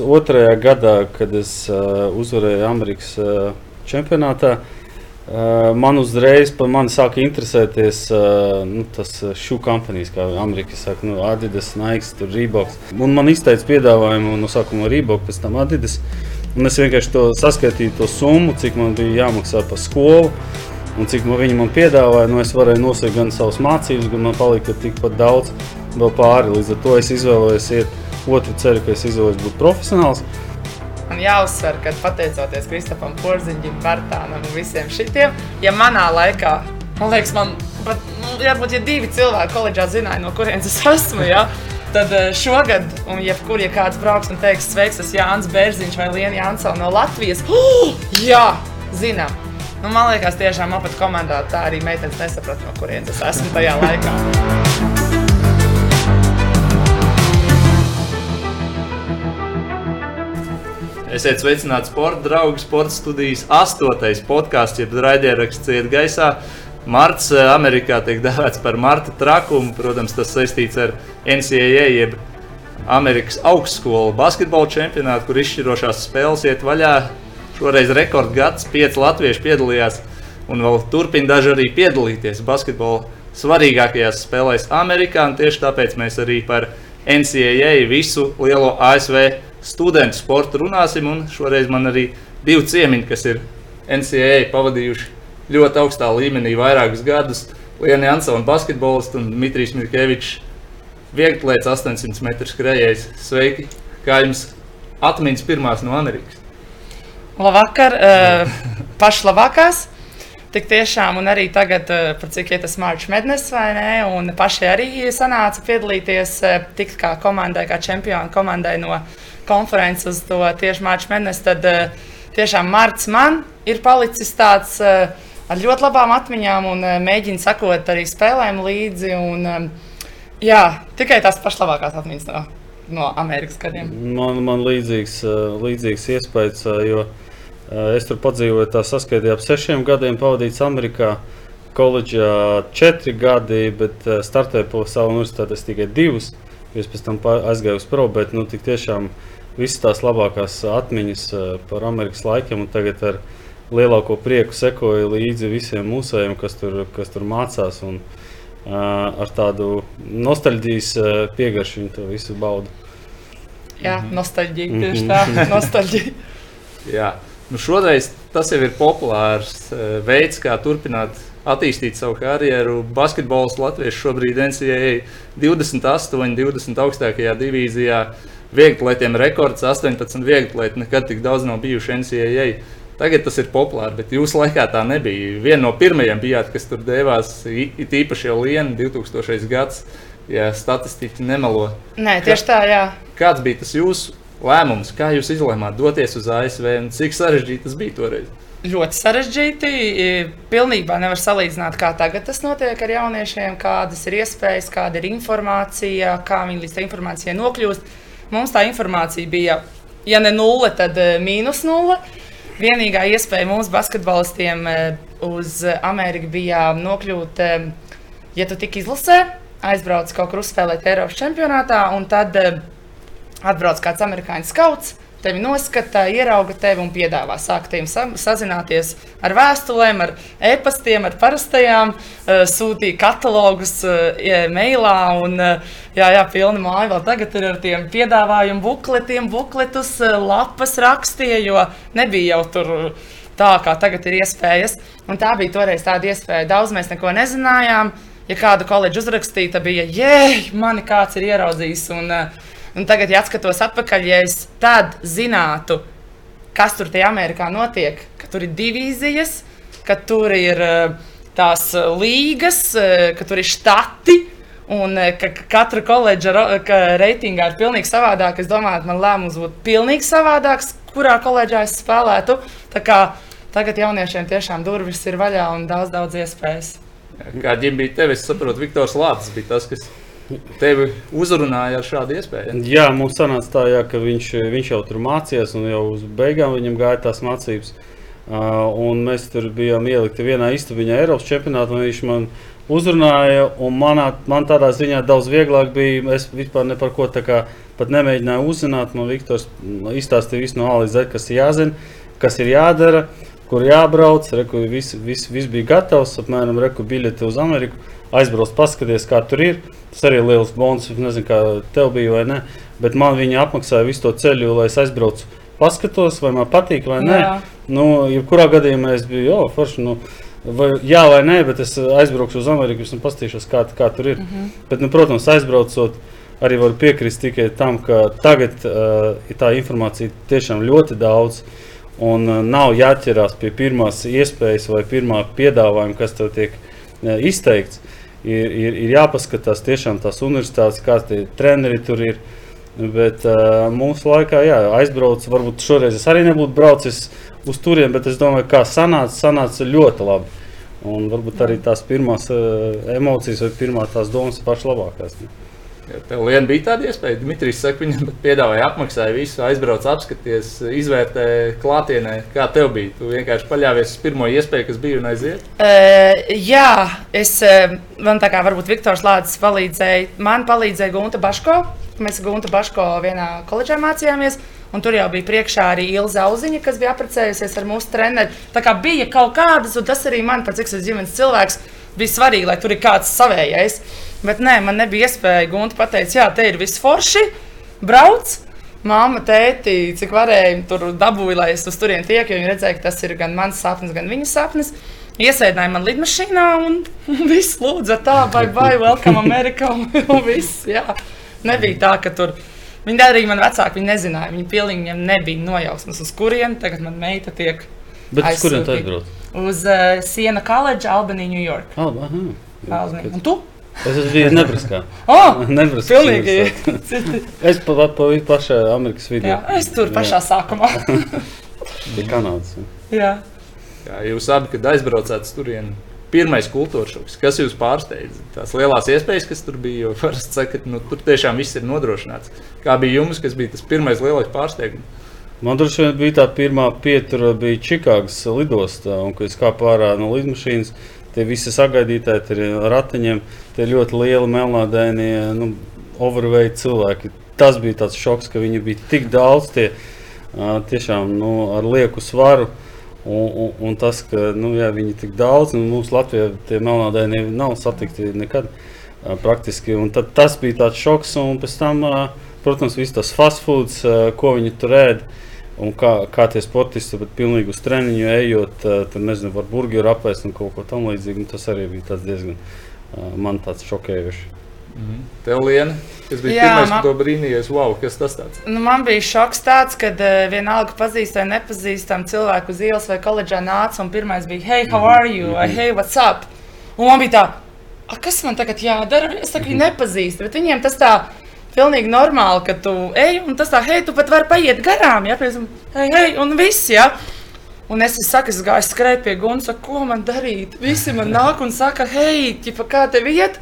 Otrajā gadā, kad es uh, uzvarēju Amerikas uh, čempionātā, uh, man uzreiz par mani sāka interesēties uh, nu, tas šūnu kompānijas, kā Amerikas saka, nu, Adidas, Nike, Reeboks. Un man izteica piedāvājumu no sākuma Reebok, pēc tam Adidas. Un es vienkārši to saskaitīju, to summu, cik man bija jāmaksā par skolu. Un cik man viņi man piedāvāja, nu es varēju nosaukt gan savas mācības, gan man palika tikpat daudz vēl pāri. Līdz ar to es izvēlējos iet otru ceļu, ka es izvēlos būt profesionāls. Man jāuzsver, ka pateicoties Kristofam Porziņam, Bartānam un visiem šitiem, ja manā laikā, man liekas, man pat, nu, varbūt, ja divi cilvēki koledžā zināja, no kurienes es esmu, ja, tad eh, šogad, un jebkur, ja kāds brauks un teiks, sveiks, tas Jānis Bērziņš vai Liena Jansona no Latvijas, oh, jā, zinām. Nu, man liekas, tiešām apat komandā tā arī meitenes nesaprata, no kurienes es esmu tajā laikā. Esiet sveicināti sporta draugi, sporta studijas astotais podkāsts, jeb raidieraksts ciet gaisā. Marts eh, Amerikā tiek dēvēts par Marta trakumu. Protams, tas saistīts ar NCAA, jeb Amerikas augstskolu basketbola čempionātu, kur izšķirošās spēles iet vaļā. Šoreiz rekordgads, pieci latvieši piedalījās un vēl turpina daži arī piedalīties basketbola svarīgākajās spēlēs Amerikā. Tieši tāpēc mēs arī par NCAA visu lielo ASV studentu sportu runāsim. Un šoreiz man arī divi ciemiņi, kas ir NCAA pavadījuši ļoti augstā līmenī vairākus gadus. Liena Jansona, basketbolists un Dmitrijs Mirkevičs, vieglietis 800 metru skrejējs. Sveiki! Kā jums atmiņas pirmās no Amerikas? Labvakar, uh, pašlabākās. Tik tiešām, un arī tagad, par cik ir tas Marčs Mednes vai nē, un paši arī sanāca piedalīties, uh, tikt kā komandai, kā čempionu komandai no konferences uz to tieši Marčs Mednes, tad uh, tiešām Marts man ir palicis tāds uh, ar ļoti labām atmiņām un uh, mēģina sakot arī spēlēm līdzi. Un, jā, tikai tās pašlabākās atmiņas no, no Amerikas gadiem. Man, man līdzīgs, līdzīgs iespējas, jo es tur padzīvoju, tā saskaitīju ap sešiem gadiem pavadīts Amerikā. Koledžā četri gadi, bet startēju pa savu universitāti tikai divus. Es pēc tam aizgāju uz pro, bet nu, tiešām visas tās labākās atmiņas par Amerikas laikiem. Tagad ar lielāko prieku sekoju līdzi visiem mūsējiem, kas tur, kas tur mācās. Un, uh, ar tādu nostalģijas piegaršu viņi to visu bauda. Jā, nostalģija. Tieši tā, nostalģija. Jā. Nu šoreiz tas jau ir populārs uh, veids, kā turpināt attīstīt savu karjeru. Basketbols Latvijas šobrīd NCAA 28, 20 augstākajā divīzijā. Vieglatlētiem rekords 18 vieglatlēti nekad tik daudz nav bijuši NCAA. Tagad tas ir populāri, bet jūsu laikā tā nebija. Viena no pirmajām bijāt, kas tur devās, it īpaši jau Lienu 2000. gads, ja statistika nemelo. Nē, tieši tā, jā. Kāds bija tas jūsu lēmums, kā jūs izlēmāt doties uz ASV un cik sarežģīti tas bija toreiz? Ļoti sarežģīti. Pilnībā nevar salīdzināt, kā tagad tas notiek ar jauniešiem, kādas ir iespējas, kāda ir informācija, kā viņi līdz tai informācijai nokļūst. Mums tā informācija bija, ja ne nulle, tad mīnus nulle. Vienīgā iespēja mums, basketbolistiem, uz Ameriku bija nokļūt, ja tu tik izlasē, aizbrauc kaut kur uzspēlēt Eiropas čempionātā, un tad atbrauc kāds amerikāņu skauts Tevi noskata, ierauga tevi un piedāvā sākt sa sazināties ar vēstulēm, ar e-pastiem, ar parastajām, uh, sūtīja katalogus uh, mailā un uh, jā, jā, pilni māja vēl tagad ir ar tiem piedāvājumu bukletiem, bukletus, uh, lapas rakstīja, jo nebija jau tur tā, kā tagad ir iespējas. Un tā bija toreiz tāda iespēja. Daudz mēs neko nezinājām. Ja kādu koledžu uzrakstīja, tad bija, jē, mani kāds ir ieraudzījis. Un, uh, Un tagad, ja skatos atpakaļ, ja es tad zinātu, kas tur tajā Amerikā notiek, ka tur ir divīzijas, ka tur ir eh, tās eh, līgas, eh, ka tur ir štati. Un ka katra koledža reitingā ir pilnīgi savādāk. Es domāju, ka man lēmums būtu pilnīgi savādāks, kurā koledžā es spēlētu. Tā kā tagad jauniešiem tiešām durvis ir vaļā un daudz, daudz iespējas. Kā ģimene bija tevis, saprotu, Viktors Lācis bija tas, kas Tevi uzrunāja ar šādu iespēju? Jā, mums sanāca tā, jā, ka viņš, viņš jau tur mācījās, un jau uz beigām viņam gāja tās mācības. Uh, mēs tur bijām ielikti vienā istabiņā Eiropas čempionātā, un viņš man uzrunāja. Manā, man tādā ziņā daudz vieglāk bija. Es vispār ne par ko tā kā pat nemēģināju uzzināt. Man Viktors izstāstīja visu no A līdz Z, kas ir jāzina, kas ir jādara, kur jābrauc. Reku, viss, viss, viss bija gatavs, apmēram reku biļeti uz Ameriku. Aizbrauc, paskaties, kā tur ir. Tas arī ir liels bonus. Es nezinu, kā tev bija vai ne. Bet man viņi apmaksāja visu to ceļu, lai es aizbraucu, paskatos, vai man patīk vai nē. Jā. Nu, jebkurā gadījumā es biju, oh, forši. Nu, Vai, jā, vai nē, bet es aizbraukšu uz Ameriku un paskatīšos, kā, kā tur ir. Mm -hmm. bet, nu, protams, aizbraucot, arī varu piekrist tikai tam, ka tagad uh, tā informācija tiešām ļoti daudz. Un uh, nav jāķerās pie pirmās iespējas vai pirmā piedāvājuma, kas tev tiek uh, izteikts. Ir, ir, ir jāpaskatās tiešām tās universitātes, kādi treneri tur ir. Bet uh, mūsu laikā, jā, aizbraucu, varbūt šoreiz es arī nebūtu braucis uz turieni, bet es domāju, kā sanāca, sanāca ļoti labi. Un varbūt arī tās pirmās uh, emocijas vai pirmā tās domas ir pašas labākās. Tev vien bija tāda iespēja. Dmitrijs saka, viņam piedāvāja, apmaksāja visu, aizbrauc, apskaties, izvērtē klātienē. Kā tev bija? Tu vienkārši paļāvies uz pirmo iespēju, kas bija un aiziet. Uh, jā, es uh, man tā kā varbūt Viktors Lācis palīdzēja. Man palīdzēja Gunta Baško. Mēs Gunta Baško vienā koledžā mācījāmies. Un tur jau bija priekšā arī Ilza Auziņa, kas bija apprecējusies ar mūsu treneri. Tā kā bija kaut kādas, un tas arī man, cik es ģimenes cilvēks, bija svarīgi, lai tur ir kāds savējais. Bet nē, man nebija iespēja. Gunta pateica, jā, te ir viss forši, brauc. Māma, tēti, cik varēja, tur dabūja, lai es uz turieni tieku, viņi redzēja, ka tas ir gan mans sapnis, gan viņas sapnis. Iesēdināja man lidmašīnā un viss lūdza tā, vai vai, welcome Amerikā un, viss. Jā. Nebija tā, ka tur. Viņi arī man vecāki viņi nezināja. Viņi pilnīgi viņiem nebija nojausmas, uz kurien tagad man meita tiek Bet uz kurien aizsūtīta. aizbrauc? Uz uh, Siena College, Albany, New York. Ah, aha. Albany. Un tu? Es esmu bijis Nebraskā. Oh, Nebraskā. pilnīgi. Es pa, pa, pa pašā Amerikas vidū. Jā, es tur pašā sākumā. Bija Kanādas. Jā. Jā, jūs abi, kad aizbraucāt turieni, pirmais kultūras šoks, kas jūs pārsteidza? Tās lielās iespējas, kas tur bija, jo parasti saka, ka nu, tur tiešām viss ir nodrošināts. Kā bija jums, kas bija tas pirmais lielais pārsteigums? Man droši vien bija tā pirmā pietura, bija Čikāgas lidostā, un kad es kāpu ārā no lidmašīnas, tie visi sagaidītāji, tie ir ratiņiem, tie ļoti lieli melnādainie, nu, overweight cilvēki. Tas bija tāds šoks, ka viņi bija tik daudz, tie tiešām nu, ar lieku svaru. Un, un, un tas, ka nu, jā, viņi ir tik daudz, un mums Latvijā tie melnādainie nav satikti nekad praktiski. Un tad, tas bija tāds šoks, un pēc tam, protams, viss tas fast foods, ko viņi tur ēd. Un kā, kā tie sportisti, bet pilnīgi uz treniņu ejot, tur nezinu, var burgeru apēst un kaut ko tamlīdzīgu. un Tas arī bija tāds diezgan man tāds šokējošs. Tev, Liena, kas bija pirmais, man- ko brīnījies, wow, kas tas tāds? Nu, man bija šoks tāds, ka uh, vienalga pazīstam, nepazīstam cilvēku uz ielas vai koledžā nāca un pirmais bija, hey, how are you? vai hey, what's up? Un man bija tā, "A, kas man tagad jādara? Es tā kā viņu nepazīstu, bet viņiem tas tā. Pilnīgi normāli, ka tu ej, un tas tā, hei, tu pat vari paiet garām, ja, piemēram, hei, hei, un viss, ja. Un es, saku, es gāju skrēt pie Gunas, saku, ko man darīt? Visi man nāk un saka, hei, ķipa, kā tev iet?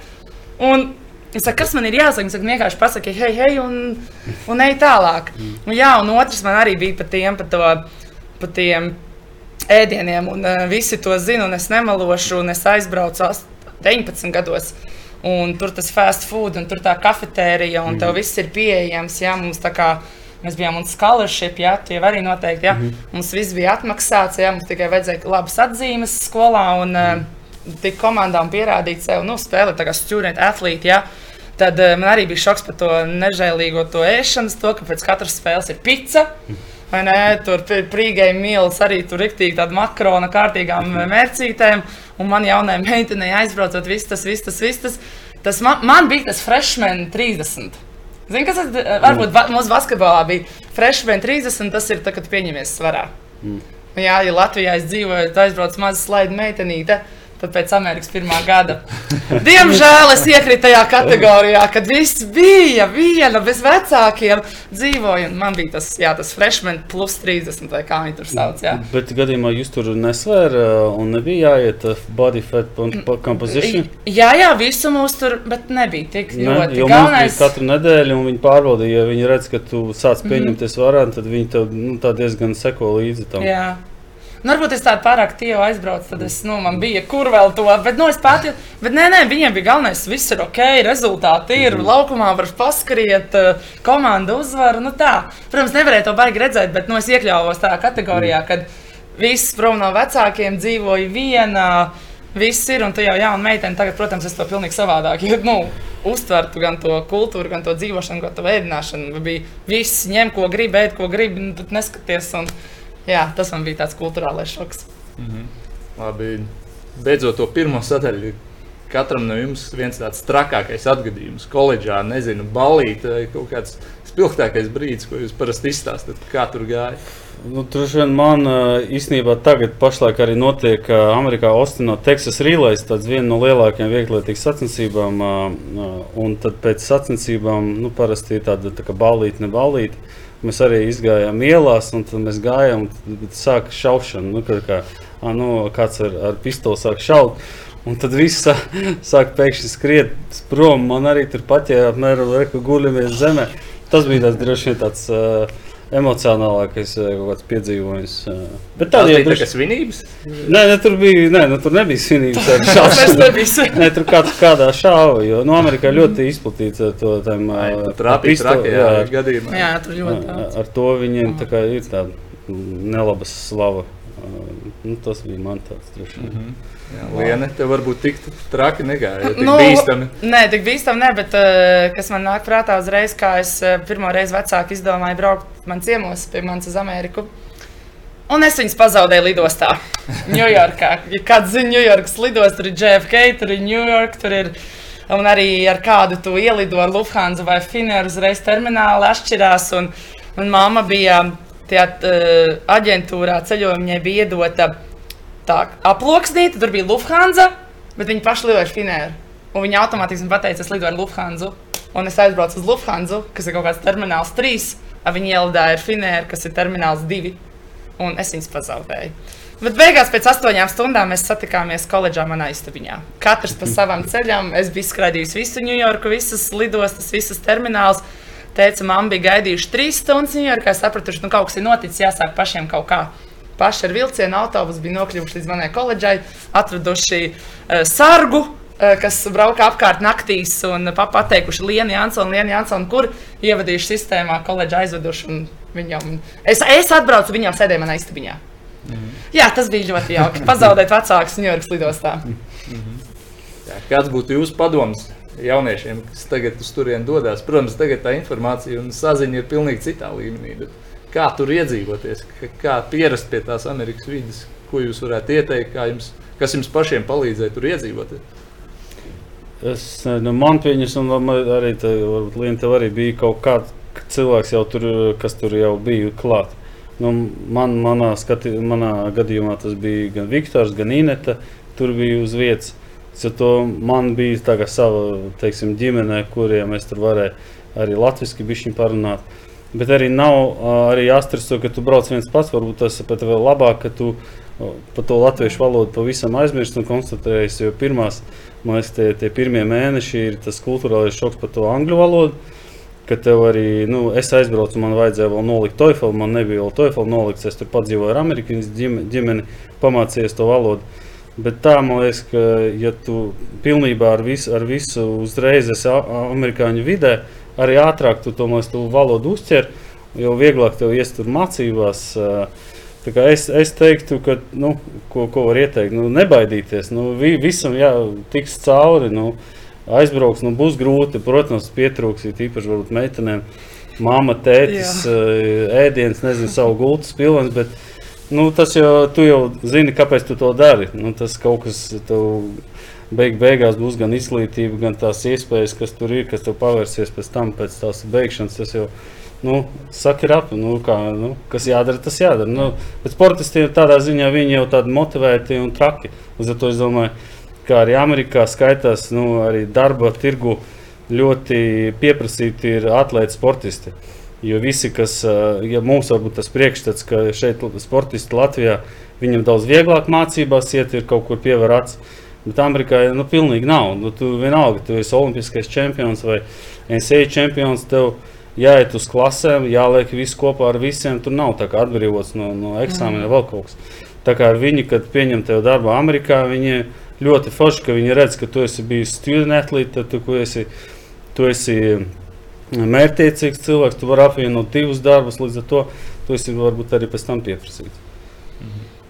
Un es saku, kas man ir jāsaka? Es saku, vienkārši pasaki, hei, hei, un, un ej tālāk. Un, jā, un otrs man arī bija par tiem, par to, par tiem ēdieniem, un uh, visi to zina, un es nemalošu, un es aizbraucu ast- 19 gados. Un tur tas fast food, un tur tā kafetērija, un tev viss ir pieejams. Jā, mums tā kā mēs bijām un scholarship, jā, tie arī noteikti. Jā. Mums viss bija atmaksāts, jā, mums tikai vajadzēja labas atzīmes skolā, un uh, tik komandām pierādīt sev, nu, spēlēt tā kā student atlīti. Jā. Tad uh, man arī bija šoks par to nežēlīgo to ēšanas, to, ka pēc katras spēles ir pica. Vai ne? Tur prīgai mīlis arī tur rīktīgi tāda makrona kārtīgām mērcītēm. Un man jaunai meitenei aizbraucot, viss tas, viss tas, viss tas. tas man, man bija tas freshman 30. Zini, kas tas ir? Varbūt va, mūsu basketbolā bija freshman 30, tas ir tad, kad pieņemies svarā. Mm. Jā, ja Latvijā es dzīvoju, tad aizbraucu mazu slaidu meitenīti. Tad pēc Amerikas pirmā gada. Diemžēl es iekrītu tajā kategorijā, kad viss bija viena bez vecākiem. Dzīvoju, un man bija tas, jā, tas freshman plus 30, vai kā viņi tur sauc. Jā. Bet gadījumā jūs tur nesvēra un nebija jāiet uh, body fat pa- composition. Jā, jā, visu mūs tur, bet nebija tik Ne, ļoti. jo mums bija katru nedēļu, un viņi pārbaudīja, ja viņi redz, ka tu sāc pieņemties varā, tad viņi tev nu, tā diezgan seko līdzi tam. Jā. Nu, varbūt es tādu pārāk tievu aizbraucu, tad es, nu, man bija kur vēl to. Bet, nu, es pati, bet nē, nē, viņiem bija galvenais, viss ir ok, rezultāti ir. Mm. Laukumā var paskriet, eh, komanda uzvar. Nu, tā. Protams, nevarēja to baigi redzēt, bet nu, es iekļāvos tajā kategorijā, kad viss prom no vecākiem dzīvoja vienā. Viss ir, un tu jau jauna meitene. Tagad, protams, es to pilnīgi savādāk jo, nu, uztvertu gan to kultūru, gan to dzīvošanu, gan to ēdināšanu. Bija viss, ņem, ko gribi, ēd, ko gribi, nu, tad neskaties. Un, jā, tas man bija tāds kultūrālais šoks. Mm -hmm. Labi, beidzot to pirmo sadaļu. Katram no jums viens tāds trakākais atgadījums, koledžā, nezinu, balīt, kaut kāds spilgtākais brīdis, ko jūs parasti izstāstāt, kā tur gāja. Nu, Droši vien man īstenībā tagad pašlaik arī notiek Amerikā Austinā Texas Relays, tāds viena no lielākajām vieglietīgas sacensībām. Un tad pēc sacensībām, nu, parasti ir tāda tā kā balīta, ne balīta. Mēs arī izgājām ielās, un tad mēs gājām, un sāka šaušana. Nu, kā, a, nu, kāds ar, ar pistoli sāk šaut. Un tad viss sāk, sāk pēkšņi skriet prom. Man arī tur pat, ja apmēram guļamies zemē. Tas bija tas droši vien tāds. Uh, emocionālākais piedzīvojums. Bet tā bija tā svinības? Nē, ne, tur, bija, nē, nu, tur nebija svinības. nē, tur kāds kādā šāva. Jo nu, Amerikā ļoti izplatīts to tam gadījumā. Jā, tur ļoti daudz. Ar to viņiem tā kā ir tāda nelaba slava. Nu, tas bija man tāds droši. Mm -hmm. Jā, Liene, tev varbūt tik traki negāja. Tik nu, bīstami. Nē, tik bīstami ne, bet uh, kas man nāk prātā uzreiz, kā es uh, pirmo reizi vecāki izdomāju braukt man ciemos pie manis uz Ameriku. Un es viņus pazaudēju lidostā, Ņujorkā. Ja kāds zina, Ņujorkas lidostā, tur ir JFK, tur ir New York, tur ir un arī ar kādu tu ielido ar Lufthansa vai Finnair uzreiz termināli atšķirās. Un, un mamma bija tajā uh, aģentūrā ceļojumā, viņai bija iedota tā aploksnīta, tur bija Lufthansa, bet viņi paši lidoja ar Finēru. Un viņi automātiski pateica, es lidoju ar Lufthansa. Un es aizbraucu uz Lufthansa, kas ir kaut kāds termināls 3. Viņi ielidāja ar Finēru, kas ir termināls 2. Un es viņus pazaudēju. Bet beigās pēc astoņām stundām mēs satikāmies koledžā manā istabiņā. Katrs pa savam ceļam. Es biju skraidījis visu Ņujorku, visas lidostas, visas terminālus. Teica, man bija gaidījuši trīs stundas Ņujorkā. Es sapratu, ka nu, kaut kas ir noticis, jāsāk pašiem kaut kā paši ar vilcienu autobusu bija nokļuvuši līdz manai koledžai, atraduši uh, sargu. Uh, kas brauka apkārt naktīs un pateikuši Lienu Jansonu, Lienu Jansonu, kur ievadījuši sistēmā, koledžā aizveduši. Viņam, es, es atbraucu, viņam sēdēja manā istabiņā. Mm -hmm. Jā, tas bija ļoti jauki. Pazaudēt vecākus Ņujorkas lidostā. Mm -hmm. Jā, kāds būtu jūsu padoms jauniešiem, kas tagad uz turieni dodas? Protams, tagad tā informācija un saziņa ir pilnīgi citā līmenī. Bet kā tur iedzīvoties, kā pierast pie tās Amerikas vidas, ko jūs varētu ieteikt, jums, kas jums pašiem palīdzēja tur iedzīvoties? Es, nu, man pieņems, un arī Lienam arī bija kaut kāds cilvēks, tur, kas tur jau bija klāt. Nu, man, manā, skati, manā gadījumā tas bija gan Viktors, gan Inete. Tur bija uz vietas. To man bija sava teiksim, ģimene, kuriem es tur varēju arī latviešu parunāt. Bet arī nav arī jāstreso, ka tu brauc viens pats. Varbūt tas pat vēl labāk, ka tu par to latviešu valodu pavisam aizmirsti un konstatējies. Jo pirmās, man liekas, tie, tie pirmie mēneši ir tas kultūrālais šoks par to angļu valodu. Ka tev arī, nu, es aizbraucu, man vajadzēja vēl nolikt TOEFL, man nebija vēl TOEFL nolikts. Es tur padzīvoju ar amerikāņu ģimeni, pamācījies to valodu. Bet tā, man liekas, ka, ja tu pilnībā ar visu, ar visu uzreiz esi amerikāņu vidē, arī ātrāk tu to tu valodu uztver, jo vieglāk tev iest tur mācībās. Es, es teiktu, ka, nu, ko, ko var ieteikt, nu, nebaidīties. Nu, vi, visam jā, tiks cauri. Nu, aizbrauks, nu, būs grūti. Protams, pietrūks īpaši varbūt meitenēm. Māma, tētis, ēdienas, nezinu, savu gultas pilns. Bet, nu, tas jau, tu jau zini, kāpēc tu to dari. Nu, tas kaut kas tev beig, beigās būs gan izglītība, gan tās iespējas, kas tur ir, kas tev pavērsies pēc tam, pēc tās beigšanas. Tas jau nu, saka, ap, nu, kā, nu, kas jādara, tas jādara. Nu, bet sportistiem tādā ziņā viņi jau tādi motivēti un traki. Uz to es domāju, ka arī Amerikā skaitās nu, arī darba tirgu ļoti pieprasīti ir atlēti sportisti. Jo visi, kas, ja mums varbūt tas priekšstats, ka šeit sportisti Latvijā, viņam daudz vieglāk mācībās iet, ir kaut kur pievērt acis. Bet Amerikā nu, pilnīgi nav. Nu, tu vienalga, tu esi olimpiskais čempions vai NCAA čempions. Tev jāiet uz klasēm, jāliek viss kopā ar visiem. Tur nav tā kā atbrīvots no, no eksāmena mm. vai vēl kaut kas. Tā kā viņi, kad pieņem tevi darbā Amerikā, viņi ļoti forši, ka viņi redz, ka tu esi bijis student atlīte, tad tu, esi, tu esi mērķtiecīgs cilvēks, tu vari apvienot divus darbus, līdz ar to tu esi varbūt arī pēc tam pieprasīts.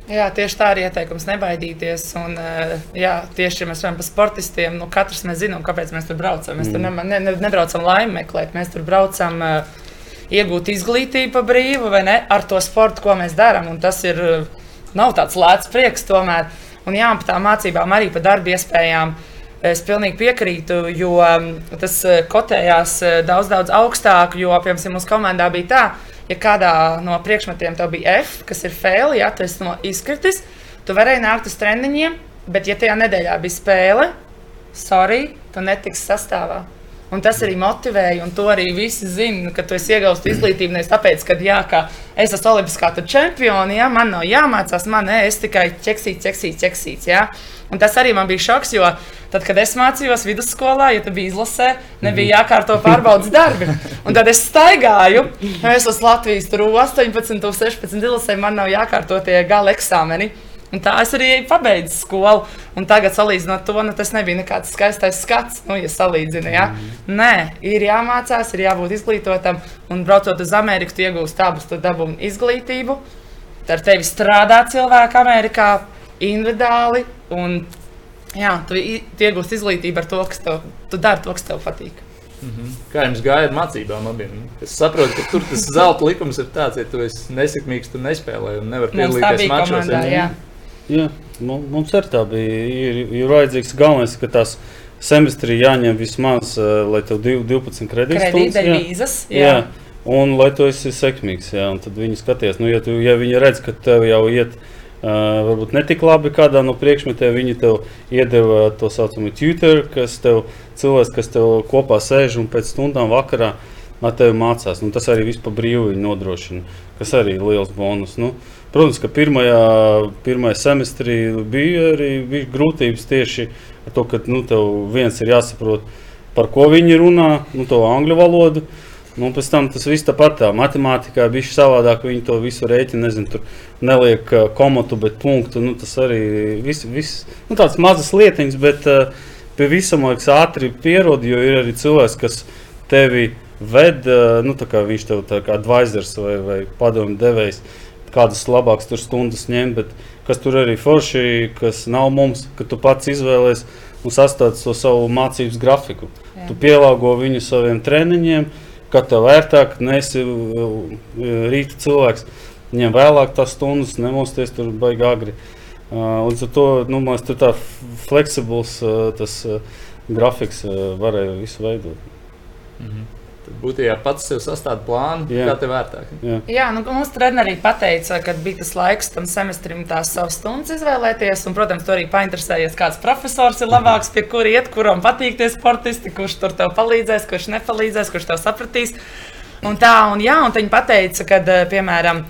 Jā, tieši tā ir ieteikums nebaidīties. Un, eh, jā, tieši ja mēs runājam par sportistiem, nu, katrs mēs zinām, kāpēc mēs tur braucam. Mēs tur ne, ne, ne, nebraucam laimi meklēt, mēs tur braucam uh, iegūt izglītību pa brīvu vai ne ar to sportu, ko mēs darām. Tas ir, nav tāds lēts prieks tomēr. Un jā, par tām mācībām arī par darba iespējām. Es pilnīgi piekrītu, jo tas kotējās daudz, daudz augstāk. Jo, piemēram, mūsu komandā bija tā, ja kādā no priekšmetiem tev bija F, kas ir fail, ja tu esi no izkritis, tu varēji nākt uz treniņiem, bet ja tajā nedēļā bija spēle, sorry, tu netiksi sastāvā. Un tas arī motivēja, un to arī visi zina, ka tu esi iegūst izglītību. Nevis tāpēc, ka jā, ka es esmu olimpiskā čempiona, ja man nav jāmācās, man ne, es tikai ķeksīts, ķeksīts, ķeksīts. Ja? Un tas arī man bija šoks, jo tad, kad es mācījos vidusskolā, ja tu biji izlasē, nebija jākārto pārbaudas darbi. Un tad es staigāju, es esmu Latvijas 18, 16 izlasē, man nav jākārto tie gala eksāmeni. Un tā es arī pabeidzu skolu. Un tagad, salīdzinot to, nu, tas nebija nekāds skaistais skats. Nu, ja salīdzinu, ja? mm. Nē, ir jāmācās, ir jābūt izglītotam. Un braucot uz Ameriku, tu iegūsi abus, tu dabūji izglītību. Ar tevi strādā cilvēki Amerikā individuāli. Un, jā, tu, tu iegūsi izglītību ar to, kas tev, tu dari to, kas tev patīk. Mm -hmm. Kā jums gāja ar mācībām abiem? Es saprotu, ka tur tas zelta likums ir tāds, ja tu esi nesekmīgs, tu nespēlē un nevari piedalīties mačos. Ja? Jā, mums arī tā bija. Ir, ir vajadzīgs galvenais, ka tās semestrī jāņem vismaz, uh, lai tev 12 kredītus vīzas. Jā. jā. Un lai tu esi sekmīgs, jā, tad viņi skatījās, nu, ja, tu, ja viņi redz, ka tev jau iet, uh, varbūt ne tik labi kādā no priekšmetiem, viņi tev iedeva to saucamo tutor, kas tev, cilvēks, kas tev kopā sēž un pēc stundām vakarā ar tevi mācās. Nu, tas arī viss pa brīvu nodrošina, kas arī ir liels bonus. Nu, uh, Protams, ka pirmajā, pirmajā semestrī bija arī bija grūtības tieši ar to, ka nu, tev viens ir jāsaprot, par ko viņi runā, nu, to angļu valodu. Nu, pēc tam tas viss tāpat tā matemātikā bija savādāk. Viņi to visu rēķinu, nezinu, tur neliek komotu, bet punktu. Nu, tas arī viss, vis, nu, tāds mazas lietiņas, bet uh, pie visam liekas ātri pierod, jo ir arī cilvēks, kas tevi ved, uh, nu, kā viņš tev kā advisors vai, vai padomu devējs. Uh, kādas labākas tur stundas ņemt, bet kas tur arī forši, kas nav mums, ka tu pats izvēlējies un sastādi to savu mācības grafiku. Jā. Tu pielāgo viņu saviem treniņiem, kā tev vērtāk, nesi uh, rīta cilvēks. Viņam vēlāk tās stundas, nemosties tur baigi agri. Uh, līdz ar to nu, man tur tā fleksibls tas grafiks varēja visu veidot. -hmm būtībā pats sev sastāda plānu, Jā. kā te vērtāk. Jā, Jā nu, mums trenerī pateica, ka bija tas laiks tam semestrim tās savas stundas izvēlēties. Un, protams, tur arī painteresējies, kāds profesors ir labāks, pie kura iet, kuram patīk tie sportisti, kurš tur tev palīdzēs, kurš nepalīdzēs, kurš tev sapratīs. Un tā, un, jā, un viņi pateica, ka, eh, piemēram,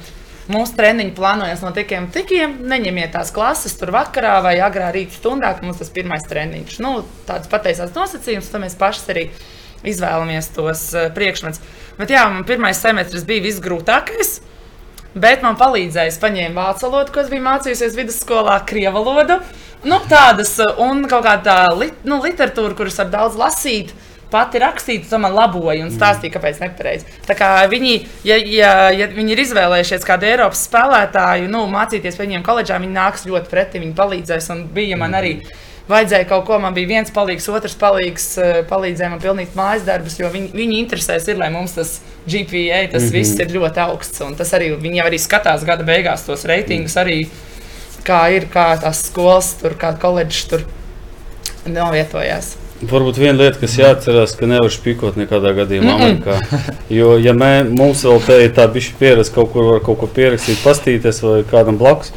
Mūsu treniņi plānojas no tikiem tikiem. Neņemiet tās klases tur vakarā vai agrā rīta stundā, kad mums tas pirmais treniņš. Nu, tāds pateicās nosacījums, tad mēs paši arī izvēlamies tos uh, priekšmetus. Bet jā, man pirmais semestris bija visgrūtākais. Bet man palīdzēja, es paņēmu vācu valodu, ko biju mācījusies vidusskolā, krievu valodu. Nu, tādas eh, un kaut kāda lit, nu, literatūra, kuras var daudz lasīt. Pati rakstīja, to man laboja un stāstīja, kāpēc nepareizi. Tā kā viņi, ja, ja, ja viņi ir izvēlējušies kādu Eiropas spēlētāju, nu, mācīties viņiem koledžā, viņi nāks ļoti pretī, viņi palīdzēs. Un bija man arī uh, vajadzēja kaut ko. Man bija viens palīgs, otrs palīgs, eh, palīdzēja man pildīt mājas darbus, jo viņi, viņi interesēs, ir, lai mums tas GPA, tas mm -hmm. viss ir ļoti augsts. Un tas arī viņi arī skatās gada beigās tos reitingus, arī kā ir, kā tās skolas, tur, kā koledžas tur novietojās. Varbūt viena lieta, kas jāatcerās, ka nevar spīkot nekādā gadījumā mm -mm. Amerikā. Jo, ja mē, mums vēl te ir tā bišķi pieredze, kaut kur var kaut ko pierakstīt, pastīties vai kādam blakus,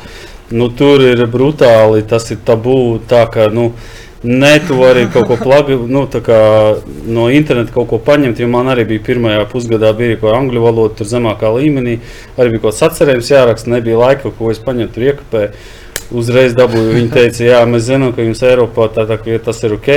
nu, tur ir brutāli, tas ir tabū. Tā, ka, nu, Ne, tu vari kaut ko plagi, nu, no interneta kaut ko paņemt. Jo man arī bija pirmajā pusgadā, bija kaut kāda angļu valoda, tur zemākā līmenī. Arī bija kaut kāds atcerējums jāraksta, nebija laika, ko es paņemtu tur iekapēju. Uzreiz dabūju. Viņi teica, jā, mēs zinām, ka jums Eiropā tā, tā, tas ir ok.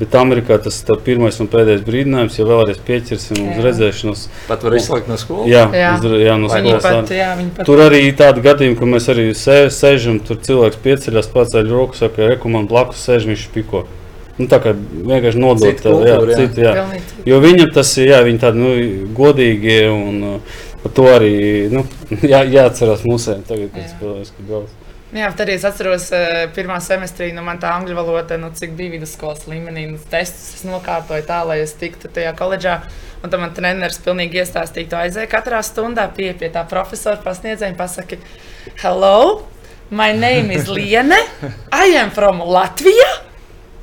Bet Amerikā tas ir pirmais un pēdējais brīdinājums, ja vēlreiz pieķersim uz Jā. redzēšanos. Pat var izslēgt no skolas. Jā, Jā. uz, jā no skolas. pat, arī. jā, pat Tur arī ir tādi gadījumi, ka mēs arī sē- sēžam, tur cilvēks pieceļas, paceļ roku, saka, rekomendācija blakus sēž, viņš piko. Nu, tā kā vienkārši nodot Cita tā, jā, kultūra, jā. citu, jā. pilnīgi. Jo viņam tas ir, jā, viņi tādi nu, godīgi un uh, par to arī nu, jā, jāatcerās mūsēm tagad, kad spēlēs, kad brauc. Jā, bet arī es atceros, uh, pirmā semestrī, nu, man tā angļu valoda, nu, cik bija vidusskolas līmenī, nu, testus es nokārtoju tā, lai es tiktu tajā koledžā. Un tam man treneris pilnīgi iestāstīja, tu aizēji katrā stundā pie, pie tā profesora pasniedzēja un pasaki, hello, my name is Liene, I am from Latvija.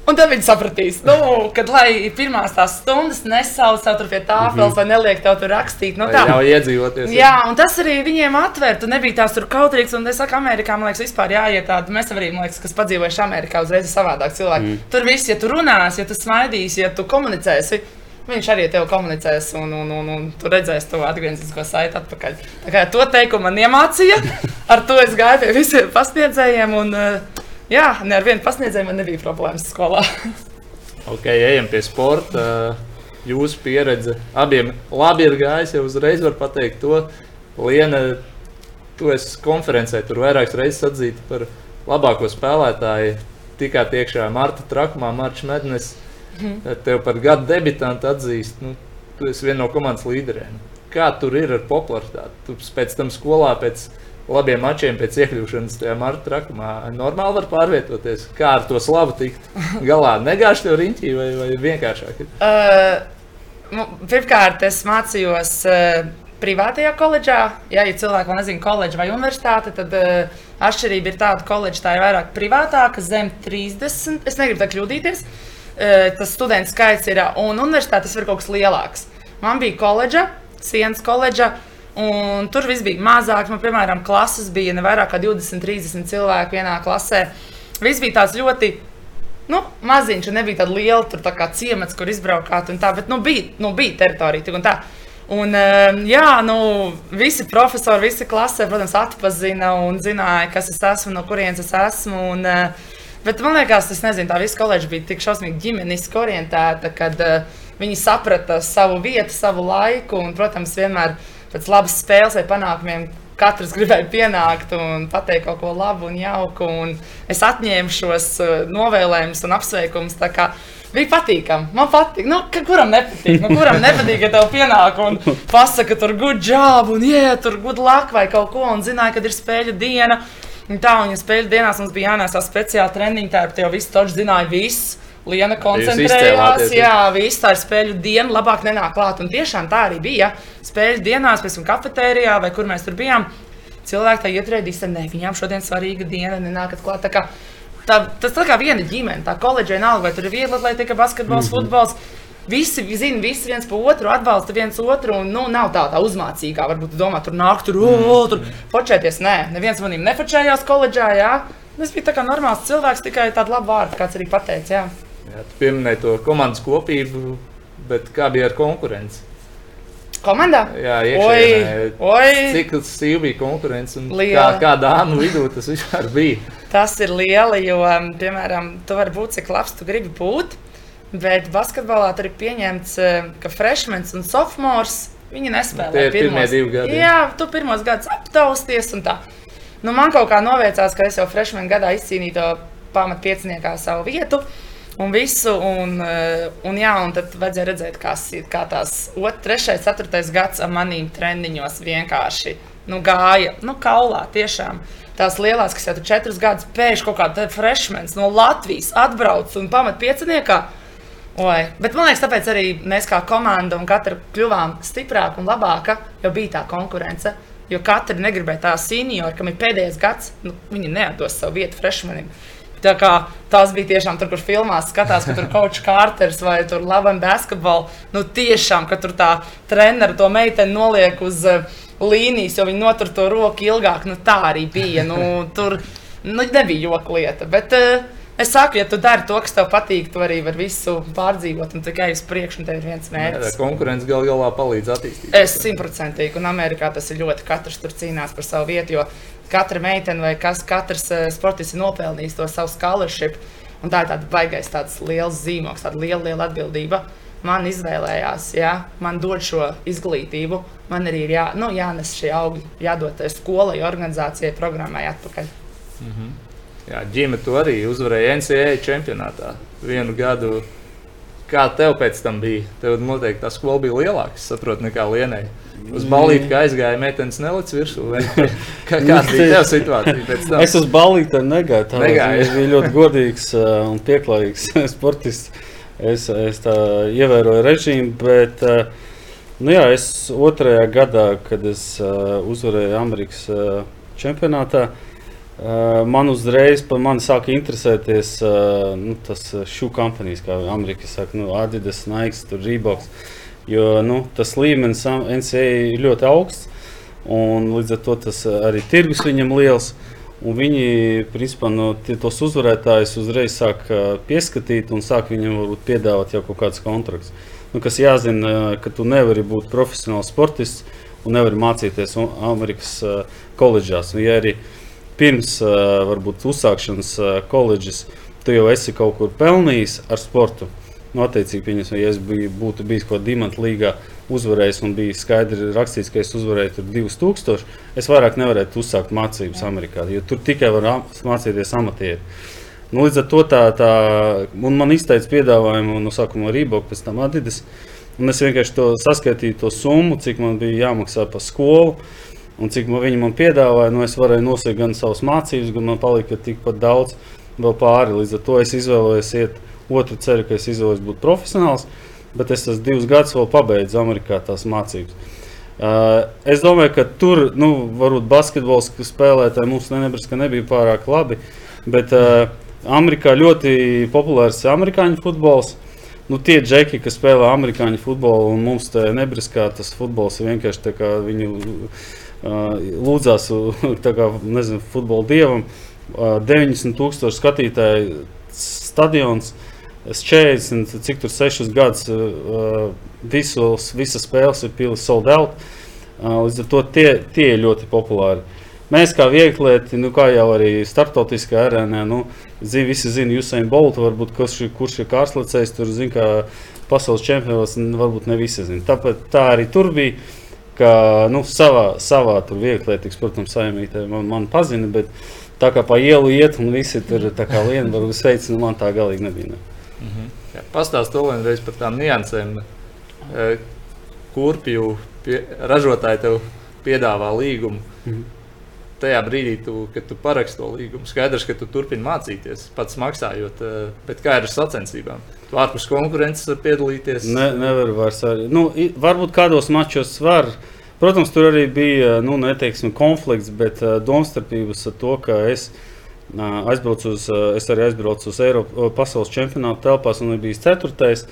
Un tad viņi sapratīs, nu, kad lai pirmās tās stundas nesauc tev pie tāfeles vai neliek tev tur rakstīt. Nu, tā. Jau iedzīvoties. Jā, un tas arī viņiem atver. Tu nebija tās tur kautrīgs. Un es saku, Amerikā, man liekas, vispār jāiet tāda. Mēs arī, man liekas, kas padzīvojuši Amerikā, uzreiz ir savādāk cilvēki. Mm. Tur viss, ja tu runāsi, ja tu smaidīsi, ja tu komunicēsi. Viņš arī ar tevi komunicēs, un, un, un, un tu redzēsi to atgrieznisko saiti atpakaļ. Tā kā to teikumu man iemācīja, ar to es gāju pie visiem pasniedzējiem. Un, uh, jā, ne ar vienu pasniedzēju man nebija problēmas skolā. Ok, ejam pie sporta. Jūsu pieredze abiem labi ir gājis. Jau uzreiz var pateikt to. Liena, tu esi konferencē, tur vairākas reizes atzīta par labāko spēlētāju. Tikā tiekšā Marta Trakumā, Marča Mednes. Tev par gadu debitantu atzīst. Nu, tu esi viena no komandas līderiem. Kā tur ir ar popularitāti? Tu pēc tam skolā, pēc labiem mačiem, pēc iekļūšanas tajā Marta Trakumā, normāli var pārvietoties. Kā ar to slavu tikt galā? Negāž tev riņķī vai, vai vienkāršāk? Uh, nu, pirmkārt, es mācījos uh, privātajā koledžā. Jā, ja cilvēki vēl nezina, koledža vai universitāte, tad uh, atšķirība ir tāda, ka koledža tā ir vairāk privātāka, zem 30. Es negribu tā kļūdīties. Uh, tas studentu skaits ir, uh, un universitāte tas ir kaut kas lielāks. Man bija koledža, sienas koledža. Un tur viss bija mazāk. Man, piemēram, klases bija ne vairāk kā 20, 30 cilvēku vienā klasē. Viss bija tāds ļoti nu, maziņš, un nebija tāda liela tā kā ciemats, kur izbraukāt. Tā, bet nu, bija, nu, bija teritorija. tik un tā. Un, um, jā, nu, visi profesori, visi klasē, protams, atpazina un zināja, kas es esmu, no kurienes es esmu. Un, uh, bet man liekas, tas nezinu, tā visa koledža bija tik šausmīgi ģimeniski orientēta, kad uh, viņi saprata savu vietu, savu laiku un, protams, vienmēr pēc labas spēles vai panākumiem katrs gribēja pienākt un pateikt kaut ko labu un jauku. Un es atņēmu šos uh, novēlējumus un apsveikumus. Bija patīkami. Man patīk. Nu, kuram nepatīk? Nu, kuram nepatīk, ja tev pienāk un pasaka, tur good job, un yeah, tur good luck vai kaut ko, un zināja, kad ir spēļu diena. Un tā, un ja spēļu dienās mums bija jānēsā speciāli treniņi, tā tevi visu toču zināja viss. Liena koncentrējās, jā, viss tā ir spēļu diena, labāk nenāk klāt. Un tiešām tā arī bija. Spēļu dienās, pēc tam kafetērijā vai kur mēs tur bijām. Cilvēki tā ietrēdīs, ka viņām šodien svarīga diena, nenākat klāt. Tā tā, tas tā kā viena ģimene, tā koledža vienalga, vai tur ir viegli atletika, basketbols, mm -hmm. futbols. Visi zina, visi viens par otru, atbalsta viens otru. Un, nu, nav tā, tā uzmācīgā, varbūt domā, tur nāk, tur, oh, tur fočēties. Nē, neviens manī nefočējās koledžā. Jā. Es biju tā kā normāls cilvēks, tikai tādu labu vārdu, kāds arī pateica. Jā. Tu pieminēji to komandas kopību, bet kā bija ar konkurenci? Komandā? Jā, Oi, iekšēnē. oi. Cik sīva bija konkurence un kā, Liela. kā dāmu vidū tas vispār bija? Tas ir liela, jo, piemēram, tu vari būt cik labs tu gribi būt. Bet basketbolā tur ir pieņemts, um, ka freshmens un sophomores viņi nespēlē. Tie ir pirmie divi gadi. Jā, tu pirmos gadus aptausties un tā. Nu, man kaut kā noviecās, ka es jau freshman gadā izcīnīju to pamatpieciniekā savu vietu. Un visu, un, uh, un, jā, un tad vajadzēja redzēt, kas ir kā tās 2, 3, 4 gads manīm treniņos vienkārši nu, gāja, nu, kaulā tiešām. Tās lielās, kas jau tur četrus gadus pēkšņi kaut kāda freshmens no Latvijas atbrauc un pamat pieciniekā. Oi. Bet man liekas, tāpēc arī mēs kā komanda un katra kļuvām stiprāka un labāka, jo bija tā konkurence. Jo katra negribēja tā seniora, kam ir pēdējais gads, nu, viņi neatdos savu vietu freshmanim. Tā kā tās bija tiešām tur, kur filmās skatās, ka tur kaut kāds kārters vai tur labam basketbolu. Nu, tiešām, ka tur tā treneris to meiteni noliek uz uh, līnijas, jo viņi notur to roku ilgāk. Nu, tā arī bija. Nu, tur nu, nebija joka lieta. Bet, uh, Es saku, ja tu dari to, kas tev patīk, tu arī vari visu pārdzīvot, un tikai uz priekšu, un tev ir viens mērķis. konkurence gal galā palīdz attīstīt. Es simtprocentīgi, un Amerikā tas ir ļoti. Katrs tur cīnās par savu vietu, jo katra meitene vai kas, katrs uh, sportists ir nopelnījis to savu scholarship. Un tā ir tāda baigais, tāds liels zīmogs, tāda liela, liela atbildība. Man izvēlējās, ja man dod šo izglītību, man arī ir jā, nu, jānes šie augļi, jādod skolai, organizācijai, programmai atpakaļ. Mm -hmm. Jā, ģimene to arī uzvarēja NCAA čempionātā vienu gadu. Kā tev pēc tam bija? Tev noteikti tā skola bija lielāka, saprotu, nekā Lienai. Uz balīti, aizgāja meitenes nelicis virsū. Kā, kāda bija tev situācija? Es uz balīti negāju. Tā negāju. bija ļoti godīgs uh, un pieklājīgs sportists. Es, es tā ievēroju režīmu, bet uh, nu jā, es otrajā gadā, kad es uh, uzvarēju Amerikas čempionātā, man uzreiz par mani sāka interesēties nu, tas šūnu kompānijas, kā Amerikā saka, nu, Adidas, Nike, Reeboks. Jo nu, tas līmenis NCA ir ļoti augsts, un līdz ar to tas arī tirgus viņam liels. Un viņi, principā, no tos uzvarētājus uzreiz sāk pieskatīt un sāk viņam varbūt, piedāvāt jau kaut kāds kontrakts. Nu, kas jāzina, ka tu nevari būt profesionāls sportists un nevari mācīties Amerikas koledžās. Un, ja arī pirms varbūt, uzsākšanas koledžas tu jau esi kaut kur pelnījis ar sportu, Nu, attiecīgi, pieņas, ja es biju, būtu bijis kaut kādā dimanta līgā, uzvarējis un bija skaidri rakstīts, ka es uzvarēju tur 2000, es vairāk nevarētu uzsākt mācības Amerikā, jo tur tikai var mācīties amatieri. Nu, līdz ar to tā, tā man izteica piedāvājumu no sākuma Rībok, pēc tam Adidas. Un es vienkārši to saskaitīju, to summu, cik man bija jāmaksā par skolu. Un cik man, viņi man piedāvāja, nu, es varēju nosaukt gan savas mācības, gan man palika tikpat daudz vēl pāri. Līdz ar to es izvēlējos iet Otru ceru, ka es izvēlos būt profesionāls, bet es esmu divus gadus vēl pabeidzu Amerikā tās mācības. Uh, es domāju, ka tur, nu, varbūt basketbols spēlētāji mums nenebraska nebija pārāk labi, bet uh, Amerikā ļoti populārs ir amerikāņu futbols. Nu, tie džeki, kas spēlē amerikāņu futbolu, un mums te nebraskā tas futbols ir vienkārši tā kā viņu uh, lūdzās, kā, nezinu, futbola dievam. Uh, 90,000 skatītāju stadions. Uh, Es 40, cik tur 6 gadus, uh, visus, visas spēles ir pilnīgi sold out. Uh, līdz ar to tie, tie ir ļoti populāri. Mēs kā vieglieti, nu, kā jau arī starptautiskā arēnā, nu, zin, visi zina, Usain Bolt, varbūt kurš, kurš ir kārslacējs, tur zina, kā pasaules čempions, varbūt ne visi zina. Tāpēc tā arī tur bija, ka nu, savā, savā tur vieglietiks, protams, saimītē man, man pazina, bet tā kā pa ielu iet un visi tur tā kā lien, varbūt sveic, nu, man tā galīgi nebija. Ne. Mm -hmm. Pastāstiet to vienreiz par tām niansēm. E, kurpju pie, ražotāji tev piedāvā līgumu. -hmm. Tajā brīdī, tu, kad tu paraksti to līgumu, skaidrs, ka tu turpini mācīties, pats maksājot. E, bet kā ir ar sacensībām? Tu ārpus konkurences var piedalīties? Ne, nevar vairs. Arī. Nu, varbūt kādos mačos var. Protams, tur arī bija nu, neteiksim, konflikts, bet uh, domstarpības ar to, ka es esmu aizbraucu uz, es arī aizbraucu uz Eiropas pasaules čempionāta telpās un biju ceturtais.